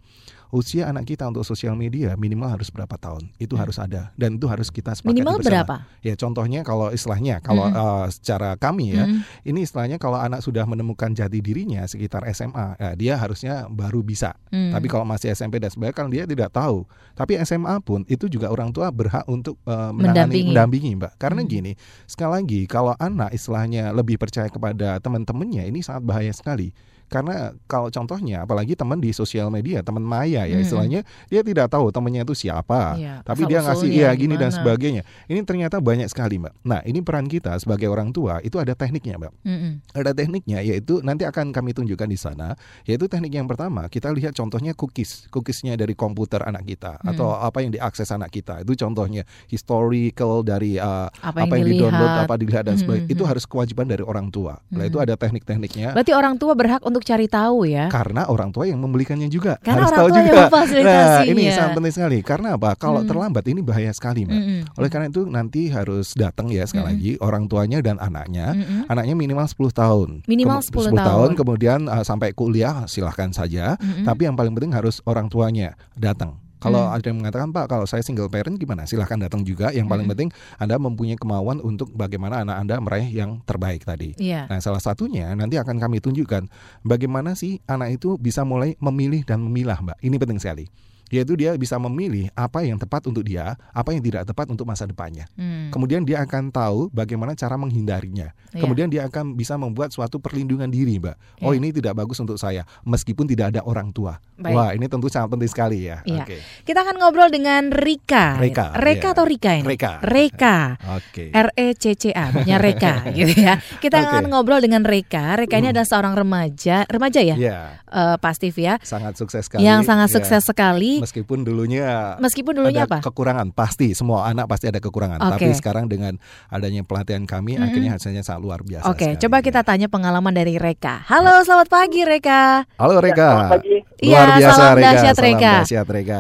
Usia anak kita untuk sosial media minimal harus berapa tahun? Itu harus ada dan itu harus kita sepakati Minimal bersama. berapa? Ya contohnya kalau istilahnya kalau Mm. eh, secara kami ya, Mm. ini istilahnya kalau anak sudah menemukan jati dirinya sekitar SMA, ya, dia harusnya baru bisa. Mm. Tapi kalau masih SMP dan sebagainya kan dia tidak tahu. Tapi SMA pun itu juga orang tua berhak untuk eh, menangani Mendampingi. mendampingi, Mbak. Karena Hmm. gini, sekali lagi kalau anak istilahnya lebih percaya kepada teman-temannya ini sangat bahaya sekali. Karena kalau contohnya apalagi teman di sosial media, teman maya ya Hmm. istilahnya, dia tidak tahu temannya itu siapa. Iya, Tapi dia ngasih iya gini dan sebagainya. Ini ternyata banyak sekali, Mbak. Nah, ini peran kita sebagai orang tua itu ada tekniknya, Mbak Mm-mm. ada tekniknya yaitu nanti akan kami tunjukkan di sana yaitu teknik yang pertama kita lihat contohnya cookies cookiesnya dari komputer anak kita Hmm. atau apa yang diakses anak kita itu contohnya historical dari uh, Apa apa, yang yang, di-download dilihat. apa dilihat dan Hmm, sebagainya hmm, itu hmm. harus kewajiban dari orang tua nah Hmm. itu ada teknik-tekniknya Berarti orang tua berhak untuk cari tahu ya. karena orang tua yang membelikannya juga Karena harus orang tahu tua yang juga nah memfasilitasinya. ini sangat penting sekali karena apa kalau Hmm. terlambat ini bahaya sekali mbak Mm-mm. oleh karena itu nanti harus datang ya sekali Mm-mm. lagi orang tuanya dan anaknya Mm-mm. anaknya minimal 10 tahun. Minimal Kem- 10 tahun. kemudian uh, sampai kuliah silahkan saja. Mm-mm. Tapi yang paling penting harus orang tuanya datang. Kalau Hmm. ada yang mengatakan Pak, kalau saya single parent gimana? Silahkan datang juga. Yang paling Mm-mm. penting Anda mempunyai kemauan untuk bagaimana anak Anda meraih yang terbaik tadi. Iya. Nah, salah satunya nanti akan kami tunjukkan bagaimana sih anak itu bisa mulai memilih dan memilah, Mbak. Ini penting sekali. Yaitu dia bisa memilih apa yang tepat untuk dia, apa yang tidak tepat untuk masa depannya. Hmm. Kemudian dia akan tahu bagaimana cara menghindarinya. Iya. Kemudian dia akan bisa membuat suatu perlindungan diri, Mbak. Oh, Iya. ini tidak bagus untuk saya, meskipun tidak ada orang tua. Baik. Wah, ini tentu sangat penting sekali ya. Iya. Oke. Kita akan ngobrol dengan Rika. Reka, Reka iya. atau Rika ini? Reka. Reka. Oke. R E C C A, banyak Reka gitu ya. Kita Oke. akan ngobrol dengan Reka. Reka ini Hmm. adalah seorang remaja, remaja ya, Iya, Eh, Pak Steve ya, sangat sukses sekali. yang sangat Iya. sukses sekali. Meskipun dulunya Meskipun dulunya ada apa? kekurangan, pasti semua anak pasti ada kekurangan. Oke. Tapi sekarang dengan adanya pelatihan kami, Mm-mm. akhirnya hasilnya sangat luar biasa. Oke, sekali. coba kita tanya pengalaman dari Reka. Halo, selamat pagi Reka. Halo Reka. Ya, selamat pagi. Iya, Luar biasa salam Reka. dahsyat, Salam Reka. dahsyat Reka.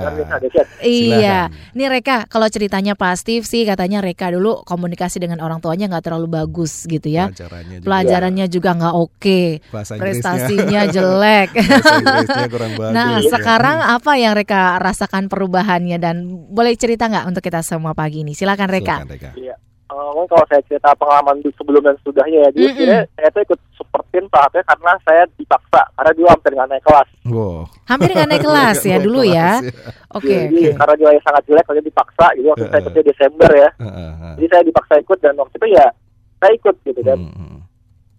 Iya, nih Reka, kalau ceritanya Pak Steve sih katanya Reka dulu komunikasi dengan orang tuanya nggak terlalu bagus gitu ya. Pelajarannya juga. Pelajarannya juga nggak oke, Bahasa Inggrisnya. prestasinya jelek. Bahasa Inggrisnya kurang bagus. Nah, ya. sekarang apa yang Reka rasakan perubahannya dan boleh cerita nggak untuk kita semua pagi ini? Silakan Reka. Silakan, Reka. Iya. Mungkin kalau saya cerita pengalaman di sebelum dan sudahnya ya, dulu Mm-mm. sebenarnya saya tuh ikut super team saatnya karena saya dipaksa karena dulu hampir nggak naik kelas. Wow. Hampir nggak naik kelas ya dulu ya. Oke, Jadi oke. karena nilainya sangat jelek, makanya dipaksa. Jadi waktu saya Heeh. ikutnya Desember ya, Heeh, heeh. jadi saya dipaksa ikut dan waktu itu ya saya ikut gitu dan Hmm, hmm.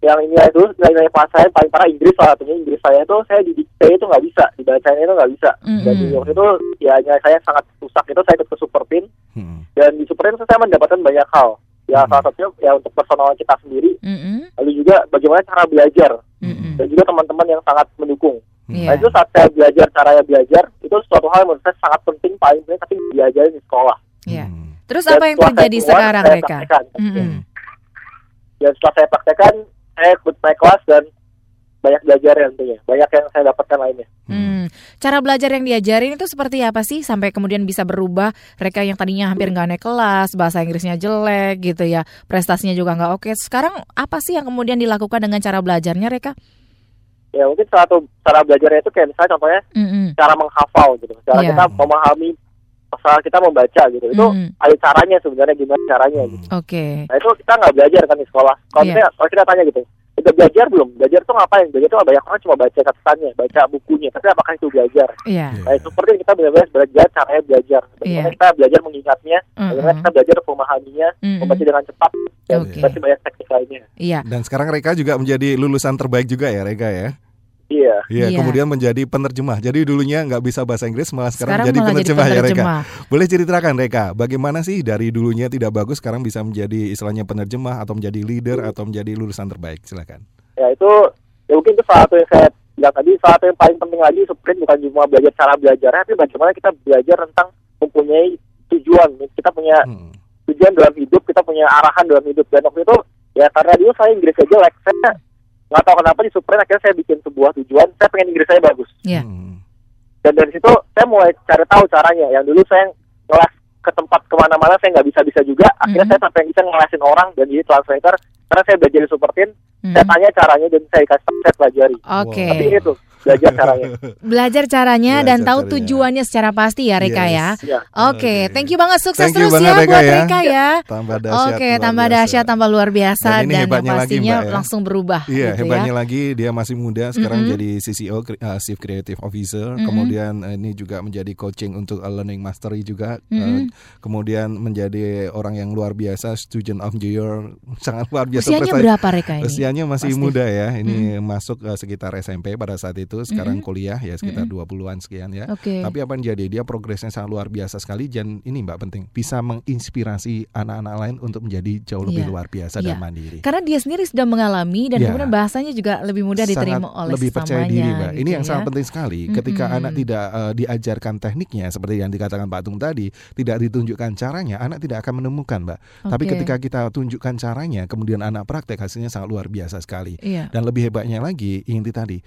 Yang ini itu nilai-nilai kelas saya paling parah Inggris salah satunya Inggris saya itu saya di dikte itu nggak bisa dibacanya itu nggak bisa Mm-mm. dan di waktu itu ya nilai saya sangat rusak itu saya ikut ke super team Hmm. dan di super team itu saya mendapatkan banyak hal ya Mm. salah satunya ya untuk personal kita sendiri Mm-mm, lalu juga bagaimana cara belajar mm-mm. dan juga teman-teman yang sangat mendukung Iya. nah itu saat saya belajar caranya belajar itu suatu hal yang menurut saya sangat penting paling penting tapi diajarin di sekolah Iya. Hmm. Terus Dan apa yang terjadi keluar, sekarang saya Reka? praktekkan. Mm-mm. dan setelah saya praktekkan saya ikut naik kelas dan banyak belajar ya tentunya banyak yang saya dapatkan lainnya Hmm. Cara belajar yang diajarin itu seperti apa sih sampai kemudian bisa berubah? Mereka yang tadinya hampir nggak naik kelas, bahasa Inggrisnya jelek gitu ya, prestasinya juga nggak oke. Sekarang apa sih yang kemudian dilakukan dengan cara belajarnya, Reka? ya mungkin satu cara belajarnya itu kayak misalnya contohnya Mm-mm. cara menghafal gitu cara Iya. kita memahami masalah kita membaca gitu itu Mm-mm. ada caranya sebenarnya gimana caranya gitu Hmm. Oke. nah itu kita nggak belajar kan di sekolah kalau Iya. kita kalau kita tanya gitu udah belajar belum belajar tuh ngapain belajar tuh banyak orang cuma baca catatannya baca bukunya tapi apakah itu belajar Iya. Nah, itu seperti kita benar-benar belajar caranya belajar. Bagaimana Iya. kita belajar mengingatnya, bagaimana Mhm. kita belajar memahaminya, Mhm. membaca dengan cepat, dan Oke. masih banyak teknik lainnya. Iya. Dan sekarang Reka juga menjadi lulusan terbaik juga ya Reka ya. Iya. Iya, Iya. kemudian menjadi penerjemah. Jadi dulunya nggak bisa bahasa Inggris, malah sekarang, Sekarang jadi malah jadi penerjemah, ya penerjemah. Reka. Boleh ceritakan Reka, bagaimana sih dari dulunya tidak bagus sekarang bisa menjadi istilahnya penerjemah atau menjadi leader atau menjadi lulusan terbaik? Silakan. Ya itu, ya mungkin itu salah satu yang saya bilang tadi, salah satu yang paling penting lagi sprint bukan cuma belajar cara belajar, tapi bagaimana kita belajar tentang mempunyai tujuan. Kita punya Hmm. tujuan dalam hidup, kita punya arahan dalam hidup. Dan waktu itu, ya karena dulu saya Inggris aja jelek, saya nggak tahu kenapa di sprint akhirnya saya bikin sebuah tujuan, saya pengen Inggris saya bagus. Iya. Hmm. dan dari situ saya mulai cari tahu caranya yang dulu saya ngeles ke tempat ke mana-mana saya nggak bisa bisa juga akhirnya Mhm. saya sampai bisa ngelesin orang dan jadi translator karena saya belajar di Supertin Mhm. saya tanya caranya dan saya kasih saya pelajari Oke. tapi itu belajar caranya Belajar caranya dan Belajar tahu caranya. tujuannya secara pasti ya Reka Yes. ya. ya Oke, thank you banget sukses Thank you terus banget, ya Reka buat ya. Reka ya. Tambah dahsyat. Oke, luar tambah dahsyat, tambah luar biasa Dan dan, yang hebatnya lagi, pastinya Mbak, ya. langsung berubah Iya, gitu hebatnya ya. lagi dia masih muda sekarang Mm-mm. jadi CCO uh, Chief Creative Officer, Mm-mm. kemudian uh, ini juga menjadi coaching untuk uh, learning mastery juga, uh, Mm-mm. kemudian menjadi orang yang luar biasa student of the year, sangat luar biasa Usianya prestasi. berapa Reka ini? Usianya masih Pasti. muda ya. Ini masuk uh, sekitar SMP pada saat itu, sekarang Mm-mm. kuliah ya sekitar Mm-mm. 20-an sekian ya. Oke. Tapi apa yang jadi dia progresnya sangat luar biasa sekali dan ini Mbak penting bisa menginspirasi anak-anak lain untuk menjadi jauh lebih Iya. luar biasa Iya. dan mandiri. Karena dia sendiri sudah mengalami dan Iya. kemudian bahasanya juga lebih mudah diterima sangat oleh lebih percaya diri mbak. gitu Ini yang ya. sangat penting sekali. Ketika Mm-mm. anak tidak eh, diajarkan tekniknya seperti yang dikatakan Pak Tung tadi, tidak ditunjukkan caranya, anak tidak akan menemukan mbak. Tapi Oke. ketika kita tunjukkan caranya, kemudian anak praktek hasilnya sangat luar biasa sekali. Iya. Dan lebih hebatnya lagi, inti tadi,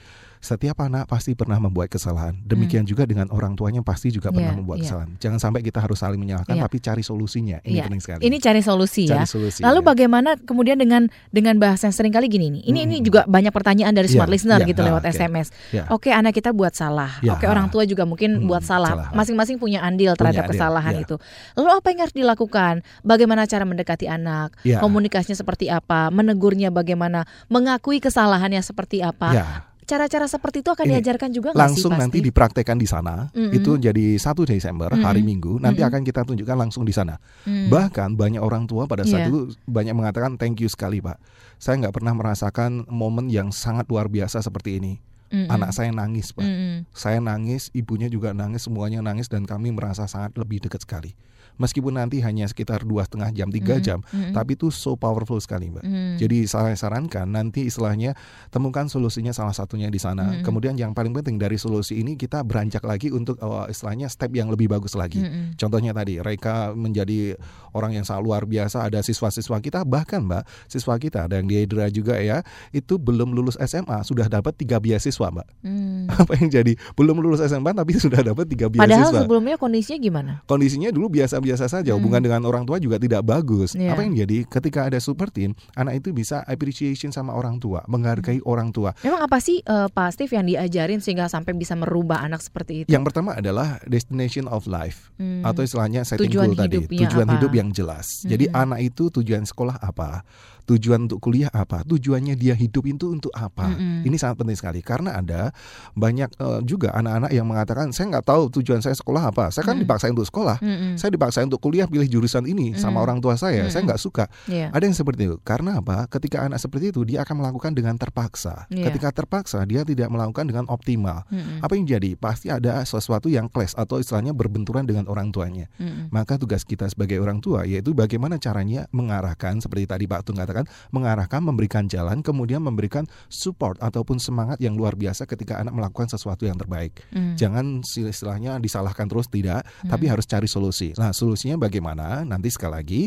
setiap anak pasti pernah membuat kesalahan. Demikian juga dengan orang tuanya pasti juga pernah Hmm. Iya, membuat iya. kesalahan. Jangan sampai kita harus saling menyalahkan, Iya. tapi cari solusinya. Ini Iya. penting sekali. Ini cari solusi Cari ya. solusi, Lalu ya. bagaimana kemudian dengan dengan bahasa yang sering kali gini nih. Ini ini Mm-mm. juga banyak pertanyaan dari Iya, smart listener iya, gitu ah, lewat oke. SMS. Ya. Oke, anak kita buat salah. Ya. Oke, orang tua juga mungkin Hmm, buat salah. Masing-masing punya andil terhadap andil, kesalahan ya. itu. Lalu apa yang harus dilakukan? Bagaimana cara mendekati anak? Ya. Komunikasinya seperti apa? Menegurnya bagaimana? Mengakui kesalahannya seperti apa? Cara-cara seperti itu akan Ini, diajarkan juga sih langsung pasti? nanti dipraktekkan di sana Mm-mm. itu jadi 1 Desember hari Mm-mm. Minggu nanti Mm-mm. akan kita tunjukkan langsung di sana Hmm. bahkan banyak orang tua pada saat Iya. itu banyak mengatakan thank you sekali pak saya nggak pernah merasakan momen yang sangat luar biasa seperti ini Mm-mm. anak saya nangis pak Mm-mm. saya nangis ibunya juga nangis semuanya nangis dan kami merasa sangat lebih dekat sekali meskipun nanti hanya sekitar dua setengah jam tiga Mm-mm. jam Mm-mm. tapi itu so powerful sekali mbak Mm. jadi saya sarankan nanti istilahnya temukan solusinya salah satunya di sana. Mm-mm. Kemudian yang paling penting dari solusi ini kita beranjak lagi untuk uh, istilahnya step yang lebih bagus lagi. Mm-mm. Contohnya tadi Reka menjadi orang yang sangat luar biasa. Ada siswa-siswa kita bahkan mbak siswa kita ada yang di Hydra juga ya itu belum lulus SMA sudah dapat tiga beasiswa mbak. Hmm. Apa yang jadi belum lulus SMA tapi sudah dapat tiga Padahal beasiswa. sebelumnya kondisinya gimana? Kondisinya dulu biasa-biasa saja, Hmm. hubungan dengan orang tua juga tidak bagus. Iya. Apa yang jadi ketika ada super team, anak itu bisa appreciation sama orang tua, menghargai Hmm. orang tua. Memang apa sih eh, Pak Steve yang diajarin sehingga sampai bisa merubah anak seperti itu? Yang pertama adalah destination of life Hmm. atau istilahnya setting Tujuan goal tadi, tujuan apa? hidup yang jelas. Jadi Hmm. anak itu tujuan sekolah apa, tujuan untuk kuliah apa, tujuannya dia hidup itu untuk apa. Mm-mm. Ini sangat penting sekali karena ada banyak eh, juga anak-anak yang mengatakan saya nggak tahu tujuan saya sekolah apa. Saya kan Mm-mm. dipaksa untuk sekolah, Mm-mm. saya dipaksa untuk kuliah pilih jurusan ini sama Mm. orang tua saya. Saya Mm-mm. nggak suka. Iya. Ada yang seperti itu. Karena apa? Ketika anak seperti itu dia akan melakukan dengan terpaksa. Iya. Ketika terpaksa dia tidak melakukan dengan optimal. Mm-mm. Apa yang jadi? Pasti ada sesuatu yang clash atau istilahnya berbenturan dengan orang tuanya. Mm-mm. Maka tugas kita sebagai orang tua yaitu bagaimana caranya mengarahkan seperti tadi Pak Tung katakan, mengarahkan, memberikan jalan, kemudian memberikan support ataupun semangat yang luar biasa ketika anak melakukan sesuatu yang terbaik. Mm. Jangan istilahnya disalahkan terus tidak, tapi Mm. harus cari solusi. Nah, solusinya bagaimana? Nanti sekali lagi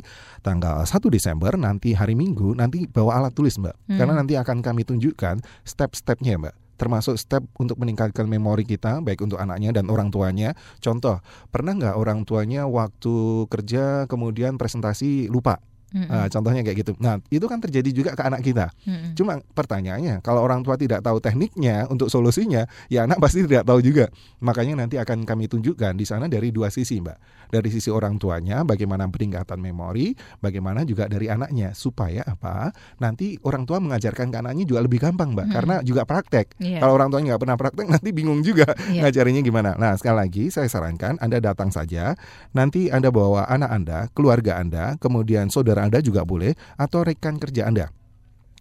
tanggal 1 Desember nanti hari Minggu nanti bawa alat tulis, Mbak. Hmm. Karena nanti akan kami tunjukkan step-stepnya, Mbak. Termasuk step untuk meningkatkan memori kita baik untuk anaknya dan orang tuanya. Contoh, pernah nggak orang tuanya waktu kerja kemudian presentasi lupa? Nah, contohnya kayak gitu. Nah, itu kan terjadi juga ke anak kita. Mm-mm. Cuma pertanyaannya, kalau orang tua tidak tahu tekniknya untuk solusinya, ya anak pasti tidak tahu juga. Makanya nanti akan kami tunjukkan di sana dari dua sisi, Mbak. Dari sisi orang tuanya, bagaimana peningkatan memori, bagaimana juga dari anaknya supaya apa? Nanti orang tua mengajarkan ke anaknya juga lebih gampang, Mbak, Mm-mm. karena juga praktek. Iya. Kalau orang tuanya nggak pernah praktek, nanti bingung juga Iya. ngajarinya gimana. Nah, sekali lagi saya sarankan Anda datang saja. Nanti Anda bawa anak Anda, keluarga Anda, kemudian saudara Anda juga boleh atau rekan kerja Anda.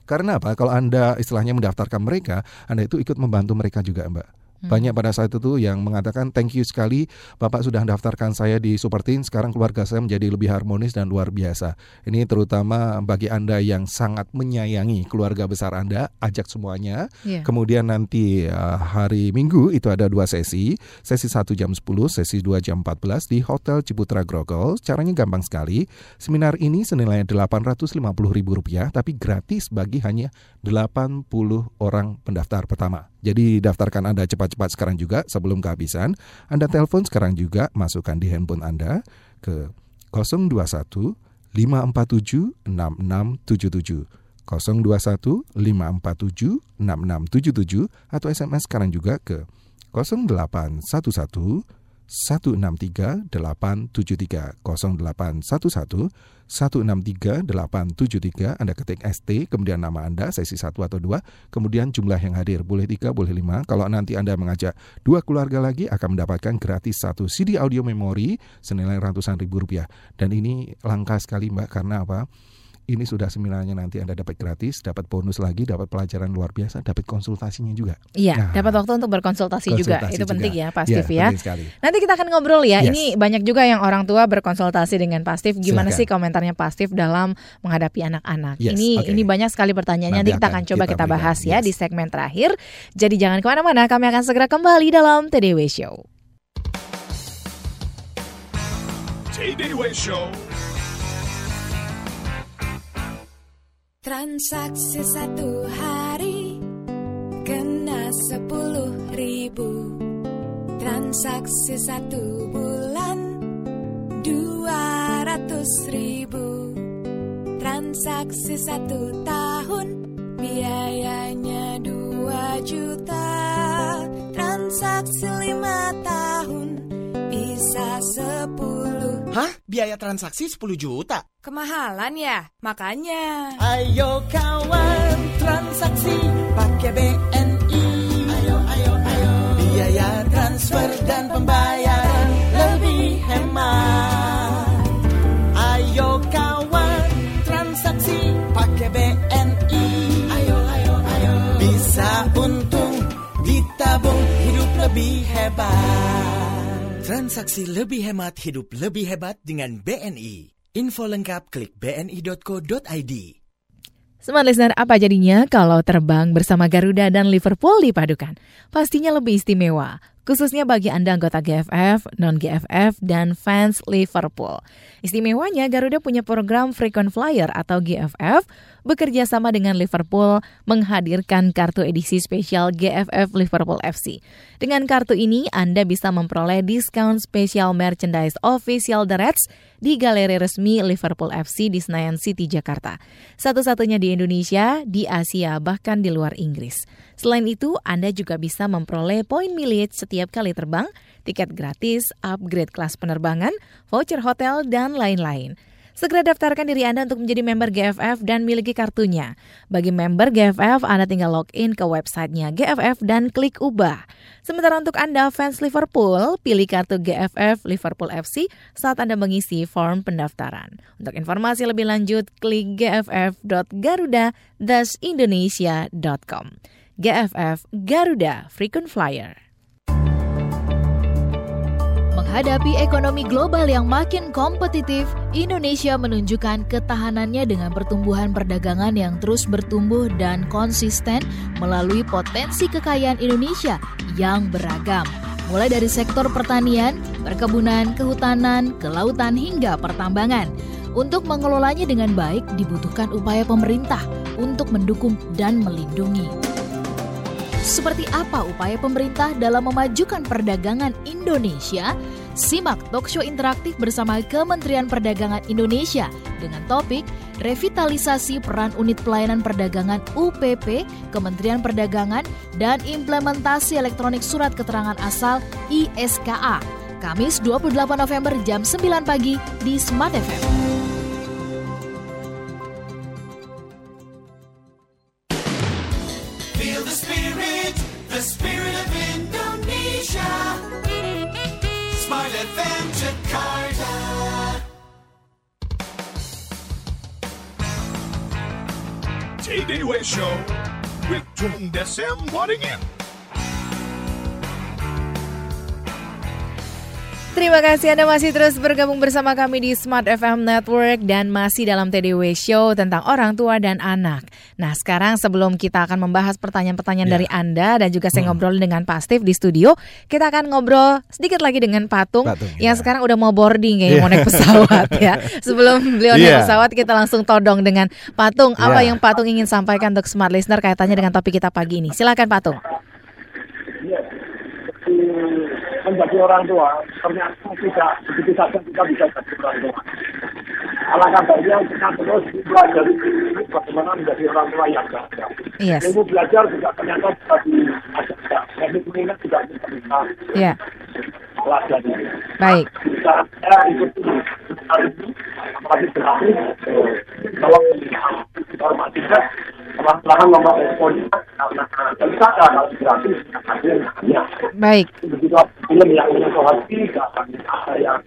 Karena apa? Kalau Anda istilahnya mendaftarkan mereka, Anda itu ikut membantu mereka juga, Mbak. Hmm. Banyak pada saat itu yang mengatakan thank you sekali Bapak sudah mendaftarkan saya di Supertin. Sekarang keluarga saya menjadi lebih harmonis dan luar biasa. Ini terutama bagi Anda yang sangat menyayangi keluarga besar Anda Ajak semuanya. Iya. Kemudian nanti uh, hari Minggu itu ada dua sesi. Sesi 1 jam 10, sesi 2 jam 14 di Hotel Ciputra Grogol. Caranya gampang sekali. Seminar ini senilai Rp850.000 Tapi gratis bagi hanya 80 orang pendaftar pertama jadi daftarkan Anda cepat-cepat sekarang juga sebelum kehabisan. Anda telepon sekarang juga, masukkan di handphone Anda ke 021 547 6677. 021 547 6677 atau SMS sekarang juga ke 0811 163 873 0811 163 873 Anda ketik ST kemudian nama Anda sesi 1 atau 2 kemudian jumlah yang hadir. Boleh 3 boleh 5 kalau nanti Anda mengajak dua keluarga lagi akan mendapatkan gratis satu CD audio memori senilai ratusan ribu rupiah. Dan ini langka sekali Mbak. Karena apa ini sudah seminarnya nanti Anda dapat gratis, dapat bonus lagi, dapat pelajaran luar biasa, dapat konsultasinya juga. Iya, Nah, dapat waktu untuk berkonsultasi juga. Itu juga. penting ya, Pak Iya, Steve ya. sekali. Nanti kita akan ngobrol ya. Yes. Ini banyak juga yang orang tua berkonsultasi dengan Pak Steve. Gimana Silakan. sih komentarnya Pak Steve dalam menghadapi anak-anak? Yes, ini oke. ini banyak sekali pertanyaannya. Nanti, Nanti kita akan coba kita kita, bahas ya yes. di segmen terakhir. Jadi jangan ke mana-mana. Kami akan segera kembali dalam TDW Show. TDW Show. Transaksi satu hari kena sepuluh ribu. Transaksi satu bulan dua ratus ribu. Transaksi satu tahun biayanya dua juta. Transaksi lima tahun bisa sepuluh. Hah? Biaya transaksi 10 juta? Kemahalan ya? Makanya. Ayo kawan transaksi pakai BNI Ayo ayo ayo. Biaya transfer dan pembayaran lebih hemat. Ayo kawan transaksi pakai BNI Ayo ayo ayo. Bisa untung ditabung hidup lebih hebat Transaksi lebih hemat hidup lebih hebat dengan BNI Info lengkap klik bni.co.id Smart listener, apa jadinya kalau terbang bersama Garuda dan Liverpool dipadukan? Pastinya lebih istimewa, khususnya bagi Anda anggota GFF, non-GFF, dan fans Liverpool. Istimewanya, Garuda punya program Frequent Flyer atau GFF, bekerja sama dengan Liverpool menghadirkan kartu edisi spesial GFF Liverpool FC. Dengan kartu ini, Anda bisa memperoleh diskon spesial merchandise official The Reds di galeri resmi Liverpool FC di Senayan City, Jakarta. Satu-satunya di Indonesia, di Asia, bahkan di luar Inggris. Selain itu, Anda juga bisa memperoleh poin mileage setiap kali terbang, tiket gratis, upgrade kelas penerbangan, voucher hotel, dan lain-lain. Segera daftarkan diri Anda untuk menjadi member GFF dan miliki kartunya. Bagi member GFF, Anda tinggal login ke websitenya GFF dan klik ubah. Sementara untuk Anda fans Liverpool, pilih kartu GFF Liverpool FC saat Anda mengisi form pendaftaran. Untuk informasi lebih lanjut, klik gff.garuda-indonesia.com. GFF Garuda Frequent Flyer. Menghadapi ekonomi global yang makin kompetitif, Indonesia menunjukkan ketahanannya dengan pertumbuhan perdagangan yang terus bertumbuh dan konsisten melalui potensi kekayaan Indonesia yang beragam. Mulai dari sektor pertanian, perkebunan, kehutanan, kelautan hingga pertambangan. Untuk mengelolanya dengan baik dibutuhkan upaya pemerintah untuk mendukung dan melindungi. Seperti apa upaya pemerintah dalam memajukan perdagangan Indonesia? Simak talkshow interaktif bersama Kementerian Perdagangan Indonesia dengan topik Revitalisasi Peran Unit Pelayanan Perdagangan UPP, Kementerian Perdagangan, dan Implementasi Elektronik Surat Keterangan Asal ISKA. Kamis 28 November jam 9 pagi di Smart FM. TDW Show with Tung Desem Waddingin. Terima kasih Anda masih terus bergabung bersama kami di Smart FM Network dan masih dalam TDW Show tentang orang tua dan anak. Nah sekarang sebelum kita akan membahas pertanyaan-pertanyaan dari Anda dan juga saya ngobrol dengan Pak Steve di studio, kita akan ngobrol sedikit lagi dengan Patung, Patung, yang sekarang udah mau boarding kayaknya mau Iya. naik pesawat ya. Sebelum beliau naik Iya. pesawat kita langsung todong dengan Patung. Apa Iya. yang Patung ingin sampaikan untuk Smart Listener kaitannya dengan topik kita pagi ini? Silakan Patung. Menjadi orang tua ternyata tidak begitu saja kita bisa jadi orang tua. Alangkah baiknya kita terus belajar bagaimana menjadi orang tua yang bahagia. Yes. Ilmu belajar juga ternyata bisa diajarkan. Teknik mengingat juga bisa kita Baik. Bisa saya ikut hari ini, apalagi kalau kita kalau gratis Baik. begitu film yang akan ada yang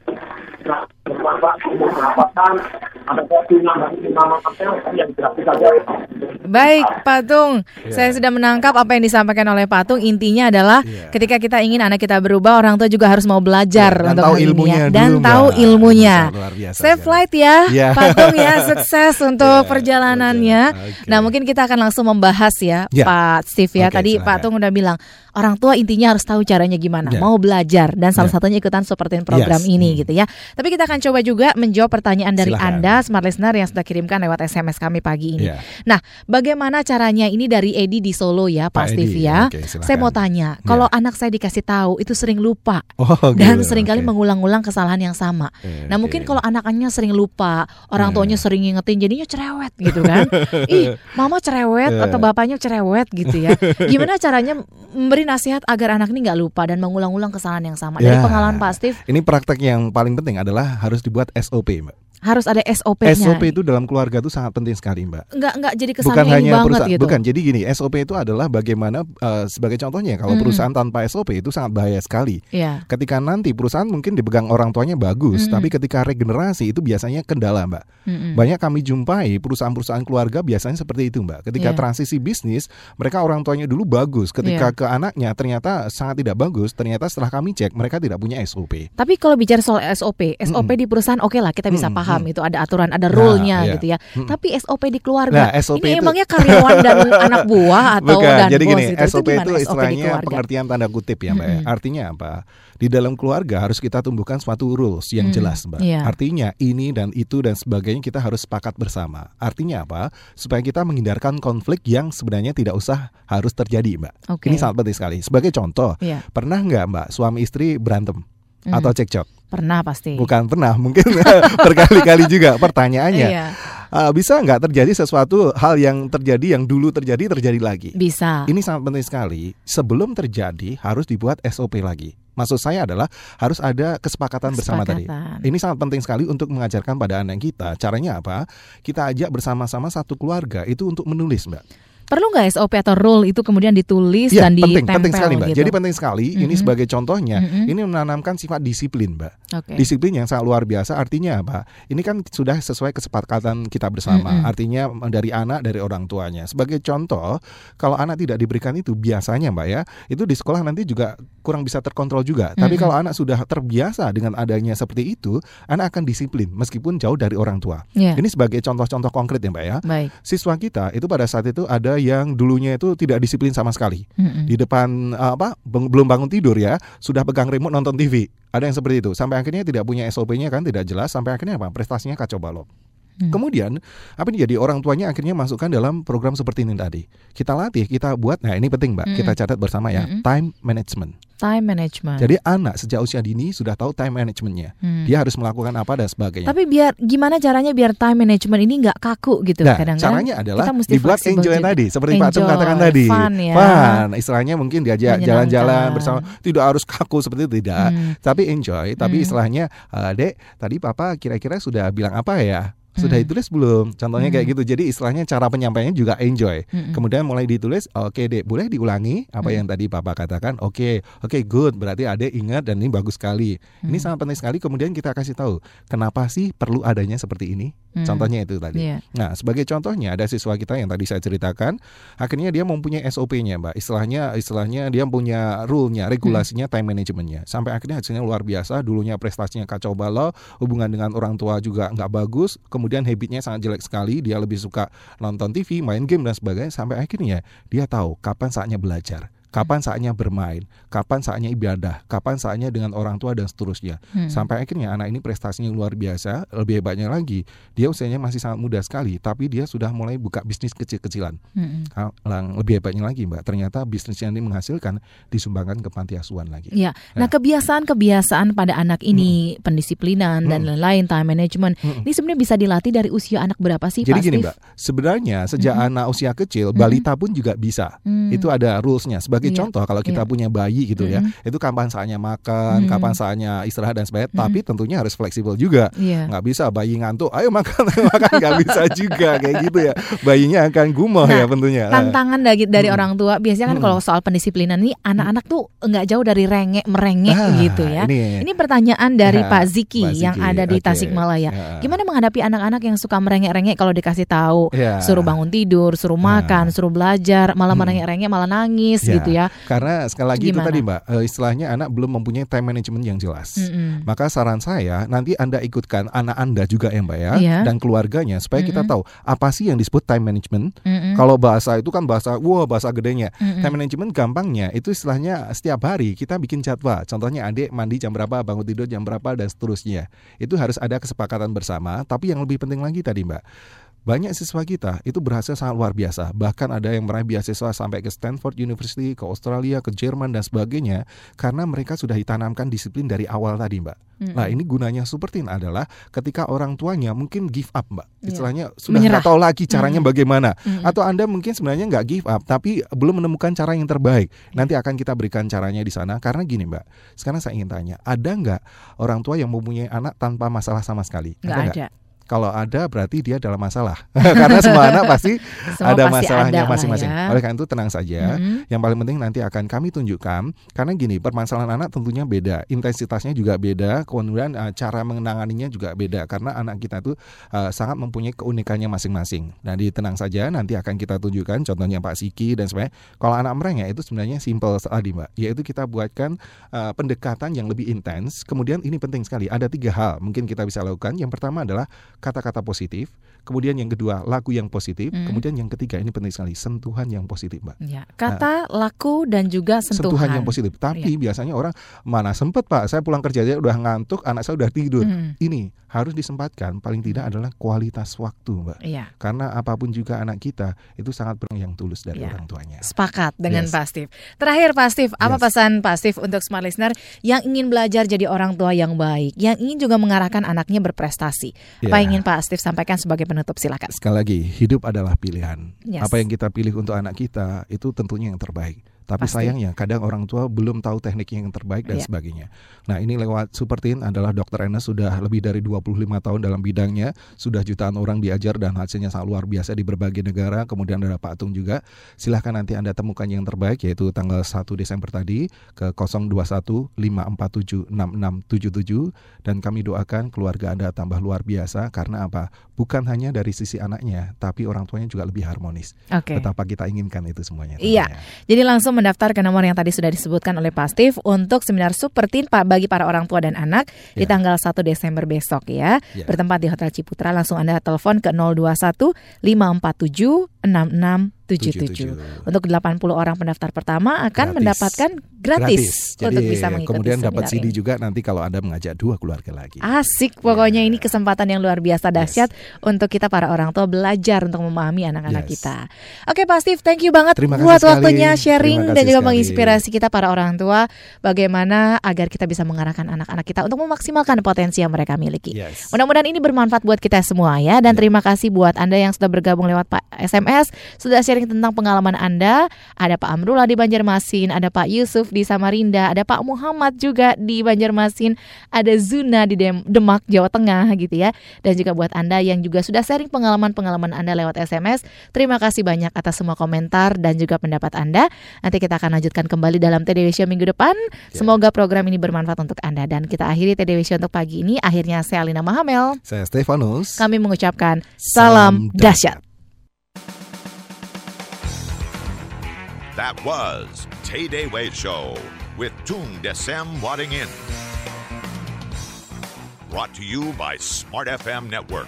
Baik, Patung. Iya. Saya sudah menangkap apa yang disampaikan oleh Patung. Intinya adalah ketika kita ingin anak kita berubah, orang tua juga harus mau belajar Iya, dan untuk tahu ini ilmunya ya. dan Mbak. tahu ilmunya. Bisa, luar biasa Safe flight ya, Iya. Patung ya, sukses untuk perjalanannya. Nah, mungkin kita akan langsung membahas ya, Ya. Pak Steve ya. Oke, Tadi silakan. Patung udah bilang orang tua intinya harus tahu caranya gimana, Ya. mau belajar dan salah Ya. satunya ikutan seperti program Yes. ini gitu ya. Tapi kita akan coba juga menjawab pertanyaan dari Silakan. Anda smart listener yang sudah kirimkan lewat SMS kami pagi ini. Ya. Nah, bagaimana caranya ini dari Edi di Solo ya, Pak Pak Steve ya? silakan. Saya mau tanya, kalau anak saya dikasih tahu itu sering lupa Oh, dan gitu, sering kali oke. mengulang-ulang kesalahan yang sama. nah, mungkin kalau anak-anaknya sering lupa, orang tuanya sering ngingetin, jadinya cerewet gitu kan? Ih, mama cerewet Iya. atau bapaknya cerewet gitu ya? Gimana caranya memberi nasihat agar anak ini nggak lupa dan mengulang-ulang kesalahan yang sama? Dari Ya. pengalaman Pak Steve, Ini praktek yang paling penting adalah harus dibuat SOP, Mbak. harus ada SOP-nya. SOP itu dalam keluarga itu sangat penting sekali, Mbak. nggak nggak jadi Bukan kesannya ini hanya banget perusahaan, gitu. bukan. Jadi gini, SOP itu adalah bagaimana eh, sebagai contohnya kalau Mm-mm. perusahaan tanpa SOP itu sangat bahaya sekali. Iya. Ketika nanti perusahaan mungkin dipegang orang tuanya bagus, Mm-mm. tapi ketika regenerasi itu biasanya kendala, Mbak. Mm-mm. Banyak kami jumpai perusahaan-perusahaan keluarga biasanya seperti itu, Mbak. Ketika Iya. transisi bisnis, mereka orang tuanya dulu bagus, ketika ke anaknya ternyata sangat tidak bagus, ternyata setelah kami cek mereka tidak punya SOP. Tapi kalau bicara soal SOP, SOP di perusahaan oke lah kita bisa Mm-mm, paham itu ada aturan, ada Nah, rule-nya iya. gitu ya. Mm-mm. Tapi SOP di keluarga, Nah, SOP ini itu- emangnya karyawan dan anak buah atau Bukan, dan jadi bos gini, gitu? SOP itu SOP di istilahnya keluarga? pengertian tanda kutip ya, Mbak. Mm-mm. Artinya apa? Di dalam keluarga harus kita tumbuhkan suatu rules yang Mm, jelas, Mbak. iya. Artinya ini dan itu dan sebagainya kita harus sepakat bersama. Artinya apa? Supaya kita menghindarkan konflik yang sebenarnya tidak usah harus terjadi, Mbak. Oke. Ini sangat penting sekali. Sebagai contoh, Iya. pernah nggak, Mbak, suami istri berantem Mm. atau cekcok? Pernah pasti. Bukan pernah, mungkin berkali-kali juga. Pertanyaannya, Iya. uh, bisa nggak terjadi sesuatu hal yang terjadi yang dulu terjadi terjadi lagi? Bisa. Ini sangat penting sekali. Sebelum terjadi harus dibuat SOP lagi. Maksud saya adalah harus ada kesepakatan, bersama tadi. Kesepakatan. Ini sangat penting sekali untuk mengajarkan pada anak kita. Caranya apa? Kita ajak bersama-sama satu keluarga itu untuk menulis, Mbak. Perlu nggak SOP atau rule itu kemudian ditulis Iya, dan penting, ditempel penting sekali, Mbak. gitu? Jadi penting sekali. Ini Mhm. sebagai contohnya, Mhm. ini menanamkan sifat disiplin, Mbak. Oke. Disiplin yang sangat luar biasa. Artinya apa? Ini kan sudah sesuai kesepakatan kita bersama. Mhm. Artinya dari anak dari orang tuanya. Sebagai contoh, kalau anak tidak diberikan itu biasanya, Mbak ya, itu di sekolah nanti juga kurang bisa terkontrol juga. Tapi Mhm. kalau anak sudah terbiasa dengan adanya seperti itu, anak akan disiplin meskipun jauh dari orang tua. Iya. Ini sebagai contoh-contoh konkret ya, Mbak ya. Baik. Siswa kita itu pada saat itu ada yang dulunya itu tidak disiplin sama sekali. Mm-mm. Di depan uh, apa belum bangun tidur ya, sudah pegang remote nonton TV. Ada yang seperti itu. Sampai akhirnya tidak punya SOP-nya kan tidak jelas sampai akhirnya apa? Prestasinya kacau balau. Hmm. Kemudian apa nih jadi orang tuanya akhirnya masukkan dalam program seperti ini tadi. Kita latih, kita buat. Nah, ini penting, Mbak. Mm-mm. Kita catat bersama ya, Mm-mm. time management. Time management. Jadi anak sejak usia dini sudah tahu time managementnya. Hmm. Dia harus melakukan apa dan sebagainya. Tapi biar gimana caranya biar time management ini nggak kaku gitu Nah, kadang-kadang. caranya adalah kita mesti dibuat enjoy juga. tadi, seperti Pak Tum Enjoy, katakan tadi. fun ya. Fun, istilahnya mungkin diajak jalan-jalan bersama, tidak harus kaku seperti itu tidak, Hmm. tapi enjoy. Tapi Hmm. istilahnya, "Eh, Dek, tadi Papa kira-kira sudah bilang apa ya? Sudah Hmm. ditulis belum? Contohnya kayak Hmm. gitu. Jadi istilahnya cara penyampaiannya juga enjoy. Mm-mm. Kemudian mulai ditulis, oke dek, boleh diulangi apa Hmm. yang tadi papa katakan? Oke, oke good. Berarti adek ingat dan ini bagus sekali. Ini Hmm. sangat penting sekali. Kemudian kita kasih tahu kenapa sih perlu adanya seperti ini. Hmm. Contohnya itu tadi. Iya. Nah, sebagai contohnya ada siswa kita yang tadi saya ceritakan, akhirnya dia mempunyai SOP-nya, Mbak. Istilahnya istilahnya dia punya rule-nya, regulasinya, Hmm. time management-nya. Sampai akhirnya hasilnya luar biasa. Dulunya prestasinya kacau balau, hubungan dengan orang tua juga nggak bagus, kemudian habitnya sangat jelek sekali, dia lebih suka nonton TV, main game dan sebagainya sampai akhirnya dia tahu kapan saatnya belajar. Kapan saatnya bermain, kapan saatnya ibadah, kapan saatnya dengan orang tua dan seterusnya. Hmm. Sampai akhirnya anak ini prestasinya luar biasa, lebih hebatnya lagi, dia usianya masih sangat muda sekali, tapi dia sudah mulai buka bisnis kecil-kecilan. Hal- Yang lebih hebatnya lagi, Mbak, ternyata bisnisnya ini menghasilkan disumbangkan ke panti asuhan lagi. Ya, nah kebiasaan-kebiasaan pada anak ini, pendisiplinan dan Hmm. lain-lain, time management, Hmm. ini sebenarnya bisa dilatih dari usia anak berapa sih, Jadi Pak gini Steve? Mbak, sebenarnya sejak Mhm. anak usia kecil, Mhm. balita pun juga bisa. Hmm. Itu ada rulesnya. Sebagai Iya, contoh, kalau kita iya. punya bayi gitu ya, Mhm. itu kapan saatnya makan, Mhm. kapan saatnya istirahat dan sebagainya. Mhm. Tapi tentunya harus fleksibel juga. Iya. Nggak bisa bayi ngantuk, ayo makan, makan nggak bisa juga kayak gitu ya. Bayinya akan gumoh Nah, ya tentunya. Tantangan dari, dari Mm-mm. orang tua biasanya kan Mm-mm. kalau soal pendisiplinan ini anak-anak tuh nggak jauh dari rengek merengek Ah, gitu ya. ini. Ini pertanyaan dari Ya, Pak Ziki Pak yang Ziki, ada di oke. Tasikmalaya. Ya. Gimana menghadapi anak-anak yang suka merengek-rengek kalau dikasih tahu, Ya. suruh bangun tidur, suruh makan, suruh belajar, malah Hmm. merengek-rengek, malah nangis Ya, gitu ya. Karena sekali lagi itu Gimana? tadi Mbak, eh, istilahnya anak belum mempunyai time management yang jelas. Mm-mm. Maka saran saya nanti Anda ikutkan anak Anda juga ya Mbak ya Iya. dan keluarganya supaya kita Mm-mm. tahu apa sih yang disebut time management. Mm-mm. Kalau bahasa itu kan bahasa wah bahasa gedenya. Mm-mm. Time management gampangnya itu istilahnya setiap hari kita bikin jadwal. Contohnya adik mandi jam berapa, bangun tidur jam berapa dan seterusnya. Itu harus ada kesepakatan bersama, tapi yang lebih penting lagi tadi Mbak banyak siswa kita itu berhasil sangat luar biasa. Bahkan ada yang meraih beasiswa sampai ke Stanford University, ke Australia, ke Jerman dan sebagainya karena mereka sudah ditanamkan disiplin dari awal tadi, Mbak. Mm-mm. Nah, ini gunanya Super Teen adalah ketika orang tuanya mungkin give up, Mbak. Iya. Istilahnya sudah nggak tahu lagi caranya Mm-mm. bagaimana. Mm-mm. Atau Anda mungkin sebenarnya nggak give up tapi belum menemukan cara yang terbaik. Nanti akan kita berikan caranya di sana karena gini, Mbak. Sekarang saya ingin tanya, ada nggak orang tua yang mempunyai anak tanpa masalah sama sekali? Nggak ada. Kalau ada berarti dia dalam masalah. Karena semua anak pasti Semua ada pasti masalahnya masing-masing. ya. Oleh karena itu tenang saja. Mm-mm. Yang paling penting nanti akan kami tunjukkan karena gini, permasalahan anak tentunya beda, intensitasnya juga beda, kemudian uh, cara mengenanganinya juga beda karena anak kita itu uh, sangat mempunyai keunikannya masing-masing. Nah, di tenang saja nanti akan kita tunjukkan contohnya Pak Siki dan sebagainya. Kalau anak merengek itu sebenarnya simple tadi, Mbak, yaitu kita buatkan uh, pendekatan yang lebih intens. Kemudian ini penting sekali, ada tiga hal mungkin kita bisa lakukan. Yang pertama adalah kata-kata positif, kemudian yang kedua lagu yang positif, Mm. kemudian yang ketiga ini penting sekali sentuhan yang positif, Mbak. Ya, kata, laku dan juga sentuhan. sentuhan yang positif. Tapi biasanya orang mana sempet Pak, saya pulang kerja aja udah ngantuk, anak saya udah tidur. Mm. Ini harus disempatkan. Paling tidak adalah kualitas waktu, Mbak. Iya. Karena apa pun juga anak kita itu sangat berang yang tulus dari Iya. orang tuanya. Sepakat dengan Yes. Pak Steve. Terakhir Pak Steve, apa Yes. pesan Pak Steve untuk smart listener yang ingin belajar jadi orang tua yang baik, yang ingin juga mengarahkan anaknya berprestasi? Apa Ya. yang ingin Pak Steve sampaikan sebagai penutup? Silakan. Sekali lagi, hidup adalah pilihan. Yes. Apa yang kita pilih untuk anak kita itu tentunya yang terbaik. Tapi Pasti. sayangnya kadang orang tua belum tahu teknik yang terbaik dan Iya. sebagainya. Nah ini lewat Supertin adalah Dr. Enes sudah lebih dari 25 tahun dalam bidangnya. Sudah jutaan orang diajar dan hasilnya sangat luar biasa di berbagai negara. Kemudian ada Pak Tung juga. Silahkan nanti Anda temukan yang terbaik yaitu tanggal 1 Desember tadi ke 021 547 6677. Dan kami doakan keluarga Anda tambah luar biasa karena apa? Bukan hanya dari sisi anaknya tapi orang tuanya juga lebih harmonis. Oke. Betapa kita inginkan itu semuanya. Iya, jadi langsung mendaftar ke nomor yang tadi sudah disebutkan oleh Pak Steve untuk seminar super teen Pak bagi para orang tua dan anak di Ya. tanggal 1 Desember besok ya. Ya. Bertempat di Hotel Ciputra, langsung Anda telepon ke 021 547 66 77. Untuk 80 orang pendaftar pertama akan Gratis. mendapatkan gratis, Jadi untuk bisa mengikuti kemudian dapat CD ini. juga nanti kalau Anda mengajak dua keluarga lagi. Asik pokoknya ini kesempatan yang luar biasa dahsyat untuk kita para orang tua belajar untuk memahami anak-anak Yes. kita. Oke Pak Steve, thank you banget Terima buat sekali. waktunya sharing dan juga sekali. menginspirasi kita para orang tua bagaimana agar kita bisa mengarahkan anak-anak kita untuk memaksimalkan potensi yang mereka miliki. Yes. Mudah-mudahan ini bermanfaat buat kita semua ya dan terima kasih buat Anda yang sudah bergabung lewat Pak SMS, sudah sharing tentang pengalaman Anda. Ada Pak Amrullah di Banjarmasin, ada Pak Yusuf di Samarinda, ada Pak Muhammad juga di Banjarmasin, ada Zuna di Dem- Demak, Jawa Tengah gitu ya. Dan juga buat Anda yang juga sudah sharing pengalaman-pengalaman Anda lewat SMS, terima kasih banyak atas semua komentar dan juga pendapat Anda. Nanti kita akan lanjutkan kembali dalam TDW Show minggu depan. Semoga program ini bermanfaat untuk Anda dan kita akhiri TDW Show untuk pagi ini. Akhirnya saya Alina Mahamel. Saya Stefanus. Kami mengucapkan salam dahsyat. That was Tay Day Way Show with Tung Desem Wadding In. Brought to you by Smart FM Network.